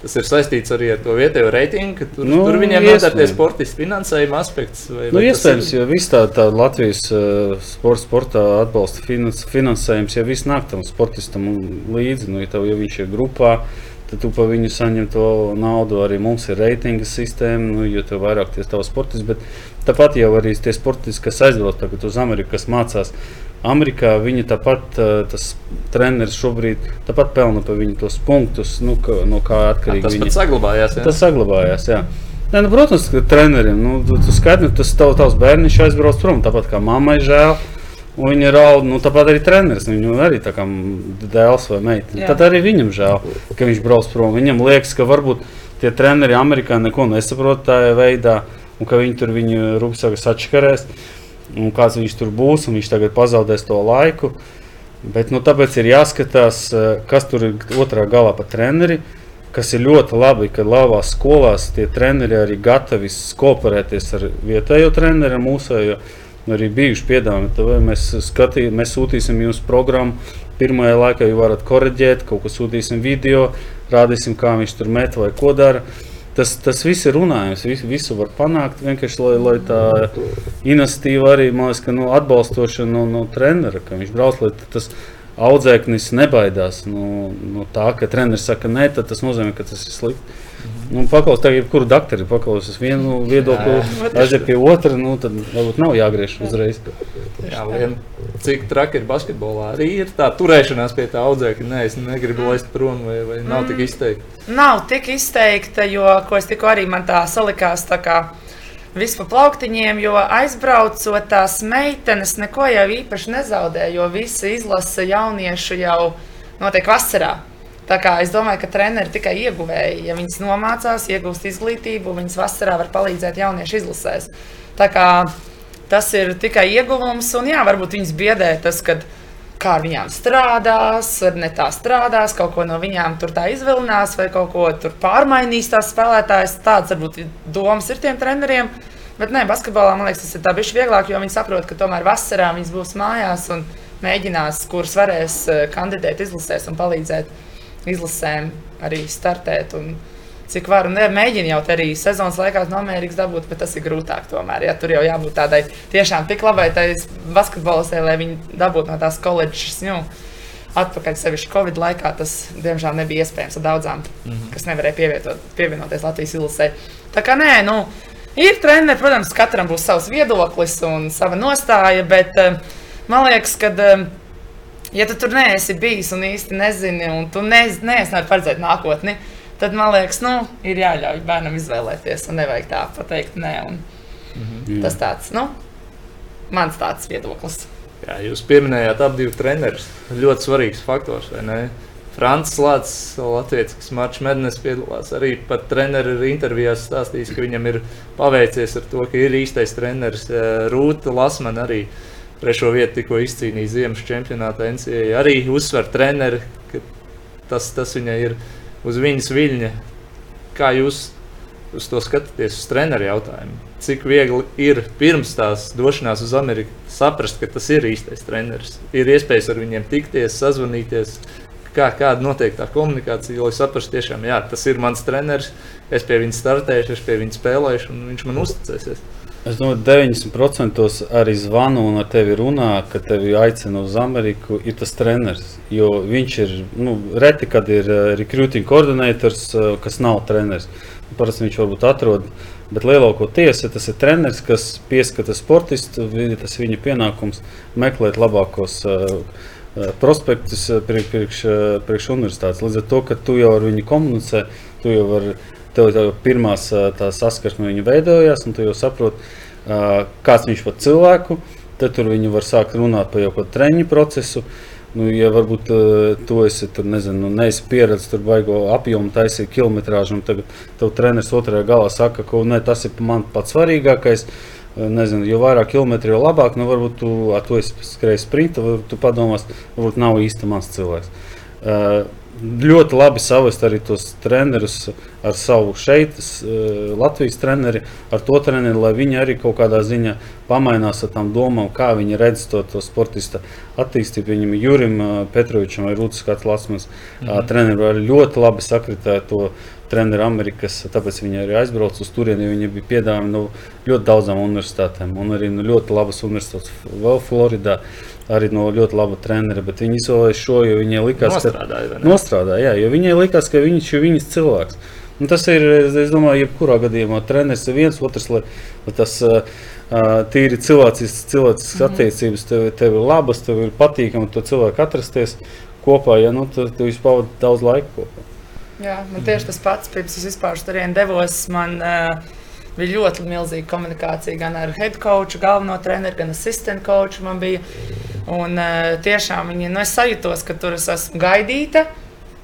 tas ir saistīts arī ar to vietējo reitingu, ka tur, Nu, tur viņiem tāds sportistu finansējuma aspekts. Vai, Nu, vai iespējams, ir- jo viss tā, tā Latvijas uh, sporta, sportā atbalsta finans, finansējums, ja viss nāk tam sportistam līdzi, nu, ja, tev, ja viņš ir grupā, tad tu pa viņu saņem to naudu. Arī mums ir reitinga sistēma, nu, jo vairāk tie tavi sportisti. Bet tāpat jau arī tie sportisti, kas aizbrauc tagad uz Ameriku, kas mācās. Amerikā viņi tāpat, uh, tas treneris šobrīd tāpat pelna par viņu tos punktus, nu, ka, no kā atkarīgi tas viņi pat saglabājās. jā? Tas saglabājās. Jā. Nē, nu, protams, ka trenerim nu, tu, tu skaidri, tas tav, tavs bērniņš aizbrauc prom. Tāpat kā mammai žēl. un Viņa raud, nu tāpat arī treneris. Viņu arī tā kā dēls vai meita. Tad arī viņam žēl, ka viņš brauc prom. Viņam liekas, ka varbūt tie treneri Amerikā neko nesaprot tādā veidā, un ka viņi tur viņu rūpīgāk atšķirēs. Un kāds viņš tur būs, un viņš tagad pazaudēs to laiku. Bet nu, tāpēc ir jāskatās, eh, kas tur ir otrā galā pa treneri. Kas ir ļoti labi, ka labās skolās tie treneri arī gatavi kooperēties ar vietējo treneri, ar mūsējo. Arī bijuši piedāvājumi, mēs, skatī, mēs sūtīsim jums programmu. Pirmajā laikā jūs varat korrigēt, kaut ko sūtīsim video, rādīsim, kā viņš tur met vai ko dara. Tas, tas viss ir runājums, visu, visu var panākt. Vienkārši lai, lai tā iniciatīva arī liekas, ka, nu, atbalstoša no, no trenera, ka viņš brauc, lai tas audzēknis nebaidās no, no tā, ka treneris saka, nē, tas nozīmē, ka tas ir slikti. Nu, paklaus tagad, kuru doktoru paklausīs vienu viedokli, aiziet pie otra, nu, tad varbūt nav jāgriež uzreiz. Jā, vien, cik traki ir basketbolā. Arī ir tā turēšanās pie tā audzēkņa. Nē, es negribu laist prom, vai, vai nav tik izteikti. Nav tik izteikta, jo, ko es tikko arī man tā salikās, tā kā viss pa plauktiņiem, jo aizbraucot tās meitenes neko jau īpaši nezaudē, jo visi izlasa jauniešu jau notiek vasarā. Tā kā es domāju, ka treneri tikai ieguvēji, ja viņas nomācās, iegūst izglītību, viņas vasarā var palīdzēt jauniešu izlasēs. Tā kā tas ir tikai ieguvums, un jā, varbūt viņas biedē tas, kad kā ar viņām strādās, ne tā strādās, kaut ko no viņām tur tā izvilinās, vai kaut ko tur pārmainīs tās spēlētājas. Tāds varbūt domas ir tiem treneriem. Bet nē, basketbolā man liekas, tas ir tā bišķi vieglāk, jo viņi saprot, ka tomēr vasarā viņas būs mājās un mēģinās, kuras varēs eh, kandidēt izlasēs un palīdzēt izlasēm arī startēt. Un, cik var. Un mēģina jau arī sezonas laikā no Amerikas dabūt, bet tas ir grūtāk. Tomēr, ja, tur jau jābūt tādai tiešām tik labai basketbolistai, lai viņi dabūtu no tās koledžas. Nu, Atpakaļ sevišķi Covid laikā tas, diemžēl, nebija iespējams ar daudzām, mm -hmm. kas nevarēja pievietot, pievienoties Latvijas ilusē. Tā kā nē, nu, ir treniņi, protams, katram būs savs viedoklis un sava nostāja, bet uh, man liekas, ka, uh, ja tu tur neesi bijis un īsti nezini, un tu ne, neesi nevar paredzēt nākotni, uh, tad man liekas, nu, ir jāļauj bērnam izvēlēties, un nevajag tā pateikt, nē. Un mm -hmm. Tas tāds, nu, mans tāds viedoklis. Jā, jūs pieminējāt abus trenerus. Ļoti svarīgs faktors, vai ne? Frančs Lācis, Latvijas, kas Marčs Mednes piedalās, arī pat treneris intervijās stāstījis, ka viņam ir paveicies ar to, ka ir īstais treneris. Rūta Lasmana arī trešo vietu tikko izcīnīja Ziemas čempionātā NCAA. Arī uzsver treneri, ka tas, tas viņai ir uz viņas viļņa. Kā jūs uz to skatāties, uz treneru jautājumu? Cik viegli ir pirms tās došanās uz Ameriku saprast, ka tas ir īstais treneris? Ir iespējas ar viņiem tikties, sazvanīties. Kā, kāda notiek tā komunikācija, lai saprastu, tiešām, jā, tas ir mans treneris, es pie viņa startēšu, es pie viņa spēlēšu, un viņš man uzticēsies. Es domāju, 90% arī zvanu un ar tevi runā, ka tevi aicina uz Ameriku, ir tas treneris. Jo viņš ir nu, reti, kad ir uh, recruiting koordinators, uh, kas nav treneris. Parasti viņš varbūt atrod, bet lielākoties tas ir treneris, kas pieskata sportistu. Tas ir viņa pienākums meklēt labākos uh, prospektus priekš, priekš universitātes. Līdz ar to, ka tu jau ar viņu komunicē, tu jau vari tev jau pirmās saskarsme viņa veidojās, un tu jau saproti, kāds viņš par cilvēku. Tad tur viņi var sākt runāt par jau kādu treniņu procesu. Nu, ja varbūt tu esi tur, nezinu, nu, neesi pieredzējis, tur baigo apjomu, taisīt kilometrāžu, un tagad tev treneris otrajā galā saka, ka ne, tas ir man pats svarīgākais. Nezinu, jo vairāk kilometru, jo labāk. Nu, varbūt tu ar to skrēji sprintu, varbūt tu padomās, varbūt nav īsti mans cilvēks. Uh, ļoti labi savest arī tos trenerus ar savu šeit, eh, Latvijas treneri, ar to treneri, lai viņi arī kaut kādā ziņā pamainās ar tām domām, kā viņi redz to, to sportista attīstību. Viņam Jurim eh, Petrovičam vai Rūtas Kāds Lasmas mm -hmm. treneri ļoti labi sakritēja to treneri Amerikas, tāpēc viņi arī aizbrauca uz turieni, jo viņi bija piedāvājumi no ļoti daudzām universitātēm un arī no ļoti labas universitātes vēl Floridā. Arī no ļoti laba trenera, bet viņi izvēlējās šo, jo viņai likās, nostrādāja, ka nostrādāja, jo viņai likās, ka viņš ir viņas cilvēks. Un tas ir, es domāju, jebkurā gadījumā treneris ir viens, otrs, lai, lai tas uh, tīri cilvēcisks, cilvēcisks mm -hmm. attiecības tev, tev ir labas, tev ir patīkami to cilvēku atrasties kopā, ja nu, tad tu pavadi daudz laika kopā. Jā, man tieši tas pats, pirms es vispār tur devos. Man, uh, bija ļoti milzīga komunikācija gan ar head coachu, galveno treneru, gan assistant coachu. Man bija Un, uh, tiešām viņi, nu, es sajūtos, ka tur es esmu gaidīta.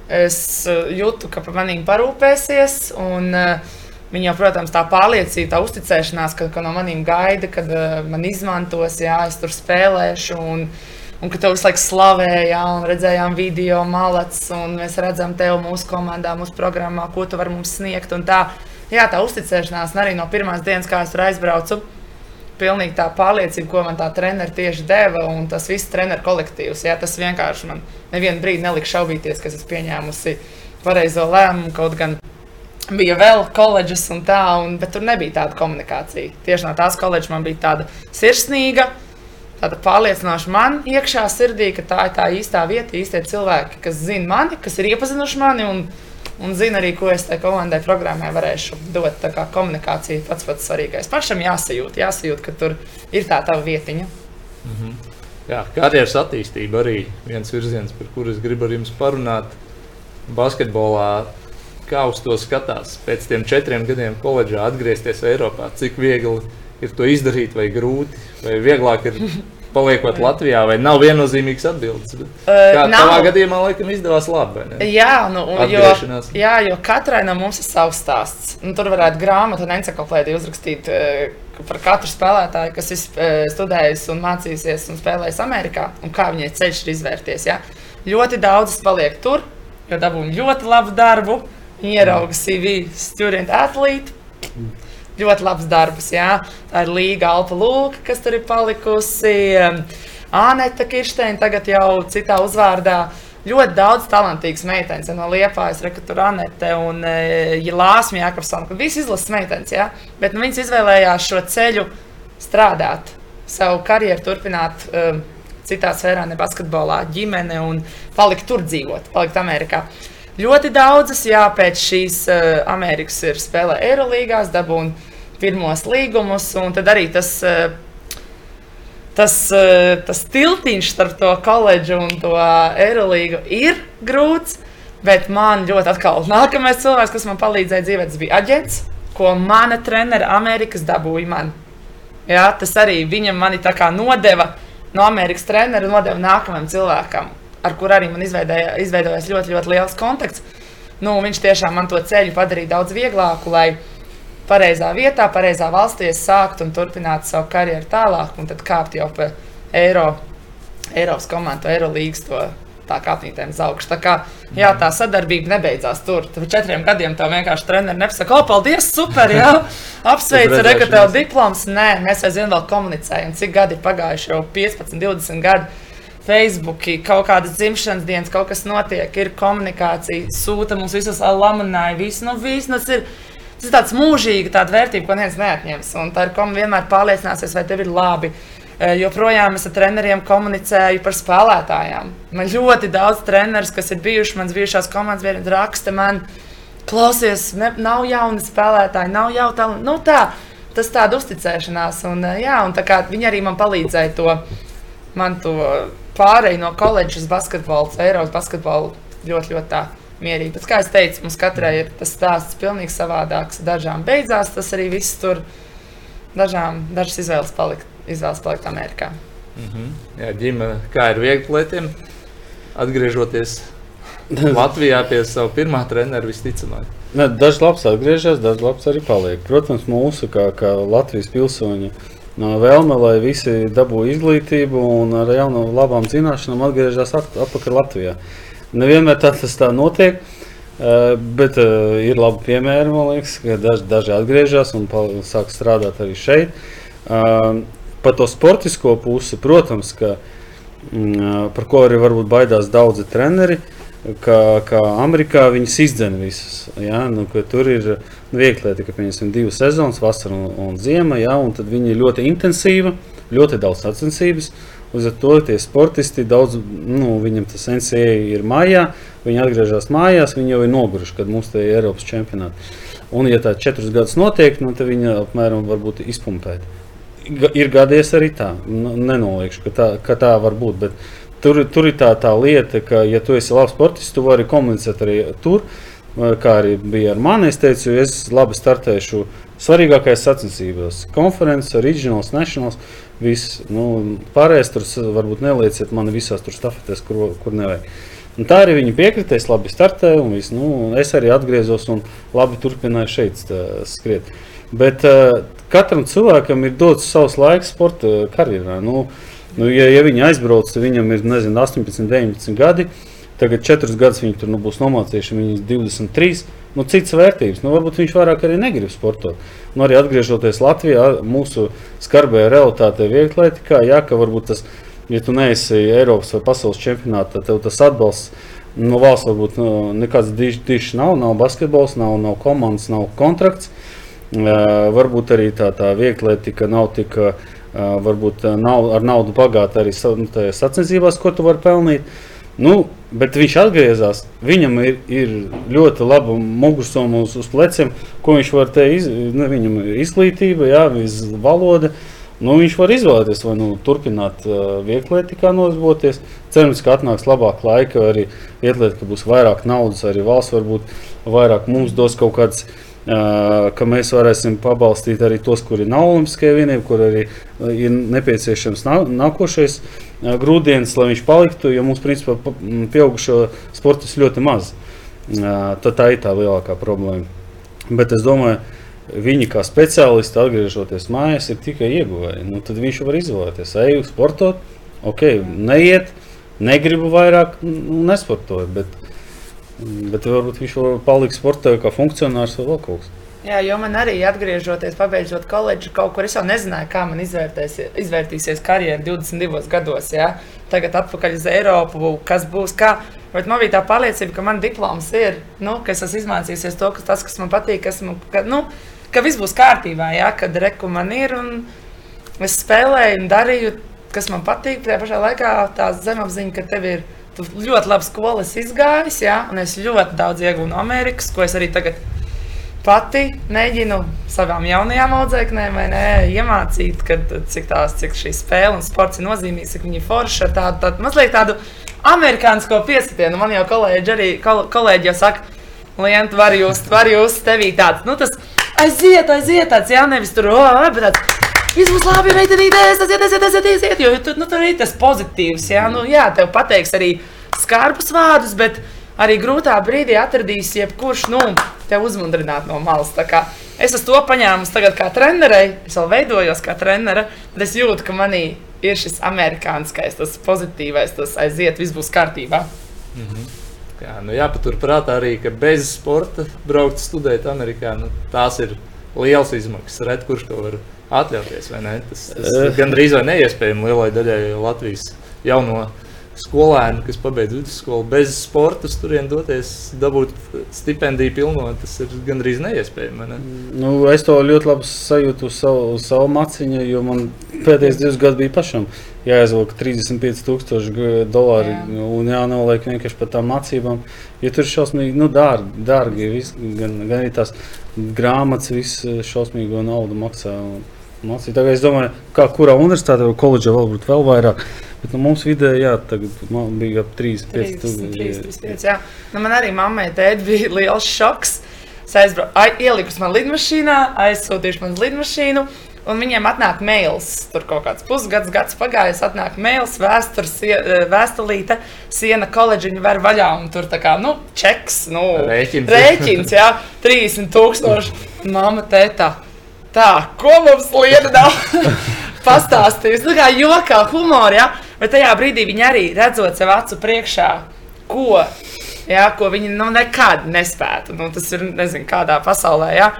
Es uh, jūtu, ka par maniem parūpēsies. Un, uh, Viņa protams, tā pārliecība, tā uzticēšanās, ka, ka no maniem gaida, kad uh, man izmantos, jā, es tur spēlēšu. Un, un ka tev visu laiku slavēja, un redzējām video malets, un mēs redzam tevi mūsu komandā, mūsu programmā, ko tu vari mums sniegt. Tā, jā, tā uzticēšanās, un arī no pirmās dienas, kā es tur aizbraucu, pilnīgi tā pārliecība, ko man tā treneris tieši deva, un tas viss treneru kolektīvs. Jā, tas vienkārši man nevienu brīdi nelika šaubīties, ka esmu pieņēmusi pareizo lēmumu. Kaut gan bija vēl koledžas un tā, un, bet tur nebija tāda komunikācija. Tieši no tās koledžas man bija tāda sirsnīga. Tāda pārliecinoša man iekšā sirdī, ka tā ir tā īstā vieta, īstie cilvēki, kas zina mani, kas ir iepazinuši mani un un zinu arī, ko es tai komandai programmai varēšu dot. Tā kā komunikācija pats pats svarīgais. Pašam jāsajūt, jāsajūt, ka tur ir tā tā vietiņa. Mm -hmm. Jā, karjeras attīstība arī viens virziens, par kuru es gribu ar jums parunāt. Basketbolā, kā uz to skatās pēc tiem četriem gadiem koledžā atgriezties Eiropā, cik viegli ir to izdarīt, vai grūti, vai vieglāk ir paliekot Latvijā, vai nav viennozīmīgas atbildes? Kā uh, tavā gadījumā, laikam, izdevās labi. Jā, nu, jo, jā, jo katrai no mums ir savs stāsts. Nu, tur varētu grāmatu un encyklopēdiju uzrakstīt uh, par katru spēlētāju, kas ir uh, studējis un mācīsies un spēlējis Amerikā, un kā viņai ceļš ir izvērties. Ja? Ļoti daudz paliek tur, jo dabūjām ļoti labu darbu, ierauga CV, student atlīti. Mm ļoti labs darbs. Jā. Tā ir Līga Alpa Lūka, kas tur ir palikusi. Anita Kirsteina tagad jau citā uzvārdā. ļoti daudz talantīgas meitenes no Liepājas, Rekutura Anete un e, ja Lāsma Jākapsona, visi izlases meitenes, ja? bet nu, viņas izvēlējās šo ceļu strādāt, savu karjeru turpināt um, citā sfērā, ne basketbolā, ģimene un palikt tur dzīvot, palikt Amerikā. Ļoti daudzas, jā, pēc šīs uh, Amerikas ir spēlē Eirolandā, dabūna pirmos līgumus, un tad arī tas. Uh, tas, eh, tas tiltiņš starp to koledžu un to aerolīgu ir grūts. Bet man ļoti atkal nākamais cilvēks, kas man palīdzēja dzīvot, bija aģents, ko mana trenere Amerikas dabūja man. Jā, tas arī viņam mani tā kā nodeva no Amerikas trenera, nodeva nākamajam cilvēkam, ar kur arī man izveidojās ļoti, ļoti liels kontakts. Nu, viņš tiešām man to ceļu padarīja daudz vieglāku, lai pareizā vietā, pareizā valstī sākt un turpināt savu karjeru tālāk, un tad kāpt jau pa Eiro, Eiropas komandu, Eirolīgas to tā kāpnītēm uz augšu. Tā kā jā, tā sadarbība nebeidzās tur. Tur četriem gadiem tev vienkārši treneris nepasaka, o, paldies, super, jā, apsveicu, re, ka tev diploms. Nē, mēs aizvien vēl komunicējam, cik gadi ir pagājuši, jau 15, 20 gadi. Facebook, kaut kādas dzimšanas dienas, kaut kas notiek, ir komunikācija, sūta mums visus lamanāju, visu, nu, visu, nu, ir Tas ir tāds mūžīgs, tāda vērtība, ko neviens neatņems. Un tā ir kom vienmēr pārliecināsies, vai tev ir labi. E, joprojām es ar treneriem komunicēju par spēlētājiem. Man ļoti daudz treneru, kas ir bijuši manas bijušās komandas biedri, raksta man, klausies, ne, nav jauni spēlētāji, nav jau tā. Nu, tā tas tāda uzticēšanās. Un, e, jā, un tā viņi arī man palīdzēja to, man to pārēju no koledžas basketbola, Eiropas basketbola ļoti, ļoti tā mierīgi. Bet, kā jau teicu, mums katrai ir tas stāsts pilnīgi savādāks. Dažām beidzās tas arī viss tur, dažām dažas izvēles palikt, izvēles palikt Amerikā. Mm -hmm. Jā, ģimene, kā ir viegli lietiem, atgriežoties Latvijā pie sava pirmā trenera visticamāk. Dažs labs atgriežas, dažs labs arī paliek. Protams, mūsu kā, kā Latvijas pilsoņi vēlme, lai visi dabūtu izglītību un ar jaunām labām zināšanām atgriežas atpakaļ Latvijā. Nevienmēr tas tā notiek. Uh, bet uh, ir labi piemēri, man liekas, ka daži, daži atgriežas un sāk strādāt arī šeit. Uh, par to sportisko pusi, protams, ka, mm, par ko arī varbūt baidās daudzi treneri, ka, ka Amerikā viņas izdzen visas. Ja? Nu, tur ir viegli, ka pieņemsim divas sezonas, vasara un, un ziema, ja? un tad viņi ir ļoti intensīvi, ļoti daudz sacensības. Līdz ar to tie sportisti daudz, nu, viņam tas NCA ir mājā, viņi atgriežas mājās, viņi jau ir noguruši, kad mums te ir Eiropas čempionāti. Un, ja tā četrus gadus notiek, nu, tad viņi apmēram var būt izpumpēti. Ir gadījies arī tā, nu, nenoliekšu, ka tā, ka tā var būt. Bet tur, tur ir tā, tā lieta, ka, ja tu esi labs sportists, tu vari komunicēt arī tur. Kā arī bija ar mani, es teicu, es labi startēšu svarīgākajās sacensībās, konferences, regionāls, nacionāls. Viss, nu, pārējais tur varbūt nelieciet mani visās tur stafetēs, kur, kur nevajag. Un tā arī viņi piekrita, es labi startēju, un viss, nu, es arī atgriezos un labi turpināju šeit tā, skriet. Bet uh, katram cilvēkam ir dots savs laiks sporta karjerā. Nu, nu, ja, ja viņi aizbrauc, viņam ir nezinu, 18, 19 gadi. Tagad četrus gadus viņi tur nu, būs nomācījuši, viņi ir 23 nu, citas vērtības. Nu, varbūt viņš vairāk arī negrib sportot. Nu, arī atgriežoties Latvijā, mūsu skarbajā realitātē, vieglatlētikā, jā, ka varbūt tas, ja tu neesi Eiropas vai pasaules čempionātā, tad tev tas atbalsts no valsts varbūt nu, nekāds dišs nav, nav basketbols, nav, nav komandas, nav kontrakts. Uh, varbūt arī tā, tā vieglatlētika nav tik. Uh, varbūt nav ar naudu bagāta arī nu, sacensībās, ko tu vari pelnīt. Uh, Nu, bet viņš atgriezās. Viņam ir, ir ļoti laba mugursoma uz, uz pleciem, ko viņš var te izdarīt. Nu, viņam ir izglītība, jā, valoda. Nu, viņš var izvēlēties, vai nu, turpināt uh, vieglietikā nodarboties. Cerams, ka atnāks labāk laika, arī vieglietā būs vairāk naudas, arī valsts varbūt vairāk mums dos kaut kādas ka mēs varēsim pabalstīt arī tos, kuri nav olimpiskajā vienībā, kur arī ir nepieciešams nākošais grūdienis, lai viņš paliktu. Jo mums, principā, pieaugušo sportistu ļoti maz. Tad tā ir tā lielākā problēma. Bet es domāju, viņi kā speciālisti atgriežoties mājās, ir tikai ieguvēji. Nu, tad viņš var izvēlēties, eju sportot, ok, neiet, negribu vairāk, nu, nesportoju. Bet, Bet varbūt viņš vēl paliks sportā kā funkcionārs vai vēl kaut kas. Jā, jo man arī atgriežoties, pabeidzot koledžu, kaut kur es jau nezināju, kā man izvērtīsies karjera 22 gados. Jā. Tagad atpakaļ uz Eiropu, kas būs kā. Bet man bija tā pārliecība, ka man diploms ir, nu, ka es esmu izmācījies to, ka tas, kas man patīk, kas man, ka, nu, ka viss būs kārtībā, jā, kad reku man ir. Es spēlēju un darīju, kas man patīk. Tajā pašā laikā tā zemapziņa, ka tev ir ļoti labi skolas izgājis, jā, un es ļoti daudz iegūstu no Amerikas, ko es arī tagad pati mēģinu savām jaunajām audzēknēm ne, iemācīt, kad, cik, tās, cik šī spēle un sports ir nozīmīgs, cik viņi forši ar tādu, tādu mazliet tādu amerikāņu piesitienu. Man jau kolēģi, arī, kol, kolēģi jau saka, Lienu, var jūs, var jūs tevī tāds, nu tas aiziet, aiziet, tāds, jā, nevis tur, o, bet tāds. Viss būs labi, meitenītēs, tas iet, tas iet, tas iet, tas iet, jo tu, nu, tur ir tas pozitīvs, jā, nu, jā, tev pateiks arī skarbus vārdus, bet arī grūtā brīdī atradīs jebkurš, nu, tev uzmundrināt no malas. Es esmu to paņēmusi tagad kā trenerei, es vēl veidojos kā trenere, bet es jūtu, ka manī ir šis amerikāniskais, tas pozitīvais, tas aiziet, viss būs kārtībā. Mm -hmm. Jā, nu jāpaturprātā arī, ka bez sporta braukt studēt Amerikā, nu, tās ir liels izmaksas. Red, kurš to var atļauties, vai ne? Tas, tas uh. gandrīz vai neiespējami lielai daļai Latvijas jauno skolēnu, kas pabeidz vidusskolu, bez sporta, turien doties, dabūt stipendiju pilno, tas ir gandrīz neiespējami. Ne? Nu, es to ļoti labi sajūtu uz savu, uz savu maciņu, jo man pēdējos divus gadus bija pašam jāizvelk 35,000 dolāri Jā. un jānoliek vienkārši par tām mācībām. Jo tur ir šausmīgi nu, dārgi, dārgi vis, gan, gan arī tās grāmatas, viss šausmīgo naudu maksā. Un, Mācīt. Tagad es domāju, kā kurā universitātē vai koledžā vēl būtu vēl vairāk. Bet nu, mums vidēji jā, bija ap 3,5 tūkstoši. Nu, man arī mammai tēti bija liels šoks. Es aizbraucu, ieliku man lidmašīnā, aizsūtīšu man lidmašīnu. Un viņiem atnāk mails, tur kaut kāds pusgads, gads pagājis, atnāk mails, vēstures, eh, vēstulīte, siena koledžiņa var vaļā. Un tur tā kā, nu, čeks, nu, rēķins, rēķins jā, 30 tūkstoši. Mama, tēta, tā, ko mums lieta nav pastāstījusi. Tā kā jokā, humorā, ja? bet tajā brīdī viņi arī redzot sev acu priekšā, ko, ja, ko viņi nu, nekad nespētu. Nu, tas ir nezinu, kādā pasaulē. Ja?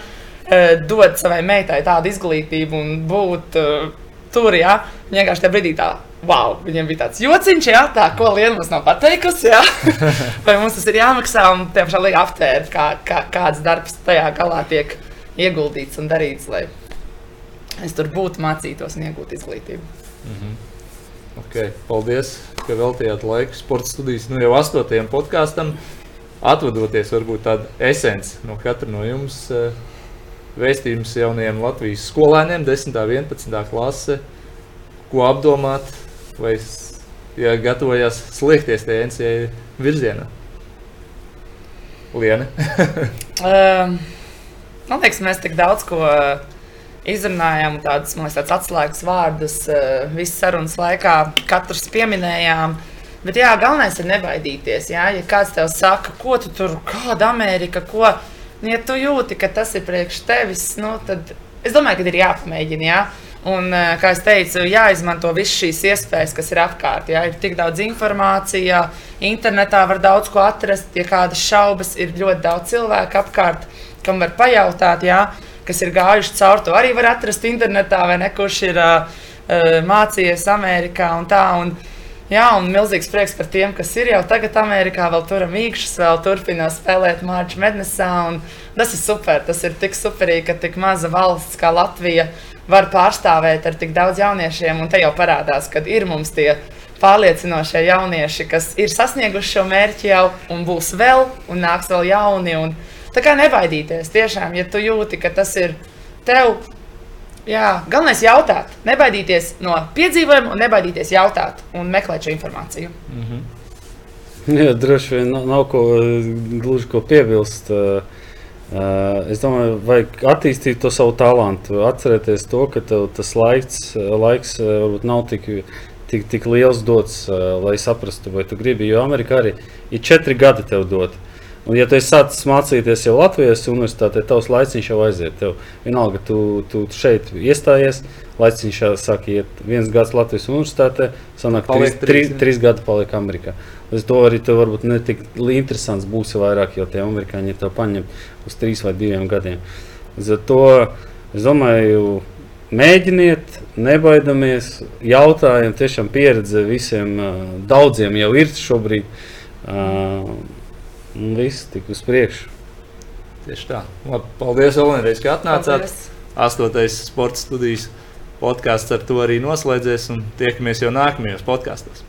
Eh, dot savai meitai tādu izglītību un būt uh, tur, ja vienkārši tajā brīdī tā. Wow, viņam bija tāds jociņš, jā, tā, ko Liena mums nav pateikusi. Vai mums tas ir jāmaksā, un tiešām liek aptvērt, kā, kā, kāds darbs tajā galā tiek ieguldīts un darīts, lai es tur būtu, mācītos un iegūtu izglītību. Mm -hmm. okay, paldies, ka veltījāt laiku sporta studijas. Nu, jau astotajam podkāstam, atvadoties varbūt tādu esenci no katra no jums. Uh, vēstījums jaunajiem Latvijas skolēniem, 10. un 11. klase, ko apdomāt, vai ja gatavojas sliekties tajā NCA virzienā? Liena. um, man liekas, mēs tik daudz ko izrunājām, tādus, man liekas, atslēgas vārdus uh, visas sarunas laikā, katrs pieminējām. Bet jā, galvenais ir nebaidīties. Jā? Ja kāds tev saka, ko tu tur, kāda Amerika, ko Nu, ja tu jūti, ka tas ir priekš tevis, nu, tad es domāju, ka ir jāpamēģina. Jā? Un, eh, kā jau teicu, jāizmanto visas šīs iespējas, kas ir apkārt. Jā? Ir tik daudz informācijas, internetā var daudz ko atrast. Ja kādas šaubas, ir ļoti daudz cilvēku apkārt, kam var pajautāt, jā? kas ir gājuši cauri to. Arī var atrast internetā, vai ne, kurš ir uh, mācījies Amerikā un tā. Un, Jā, un milzīgs prieks par tiem, kas ir jau tagad Amerikā, vēl turam īkšķus, vēl turpina spēlēt Mārķa Mednesā. Tas ir super. Tas ir tik superīgi, ka tik maza valsts kā Latvija var pārstāvēt ar tik daudz jauniešiem. Un te jau parādās, ka ir mums tie pārliecinošie jaunieši, kas ir sasnieguši šo mērķi jau un būs vēl, un nāks vēl jauni. Un, tā kā nebaidīties, tiešām, ja tu jūti, ka tas ir tev Jā, galvenais ir jautāt, nebaidīties no piedzīvojuma, un nebaidīties jautāt un meklēt šo informāciju. Mm -hmm. Jā, droši vien nav, nav ko gluži ko piebilst. Uh, uh, es domāju, vajag attīstīt to savu talantu. Atcerieties to, ka tev tas laiks, laiks varbūt nav tik, tik, tik liels dots, lai saprastu, vai tu gribi. Jo Amerikā arī ir četri gadi tev doti. Un, ja tu sācis mācīties jau Latvijas universitātē, tavs laiciņš jau aiziet. Tev vienalga, tu, tu šeit iestājies, laiciņš jau sāk iet viens gads Latvijas universitātē, sanāk trīs, trīs, trīs gadi paliek Amerikā. Līdz to arī tev varbūt netik interesants būs vairāk, jo tie amerikāņi tev paņem uz trīs vai diviem gadiem. Līdz ar to es domāju, mēģiniet, nebaidamies, jautājiet, tiešām pieredze visiem daudziem jau ir šobrīd. Uh, un viss tik uz priekšu. Tieši tā. Labi, paldies, Olimēs, ka atnācāt. Paldies. Astotais sporta studijas podkāsts ar to arī noslēdzies un tiekamies jau nākamajos podkāstos.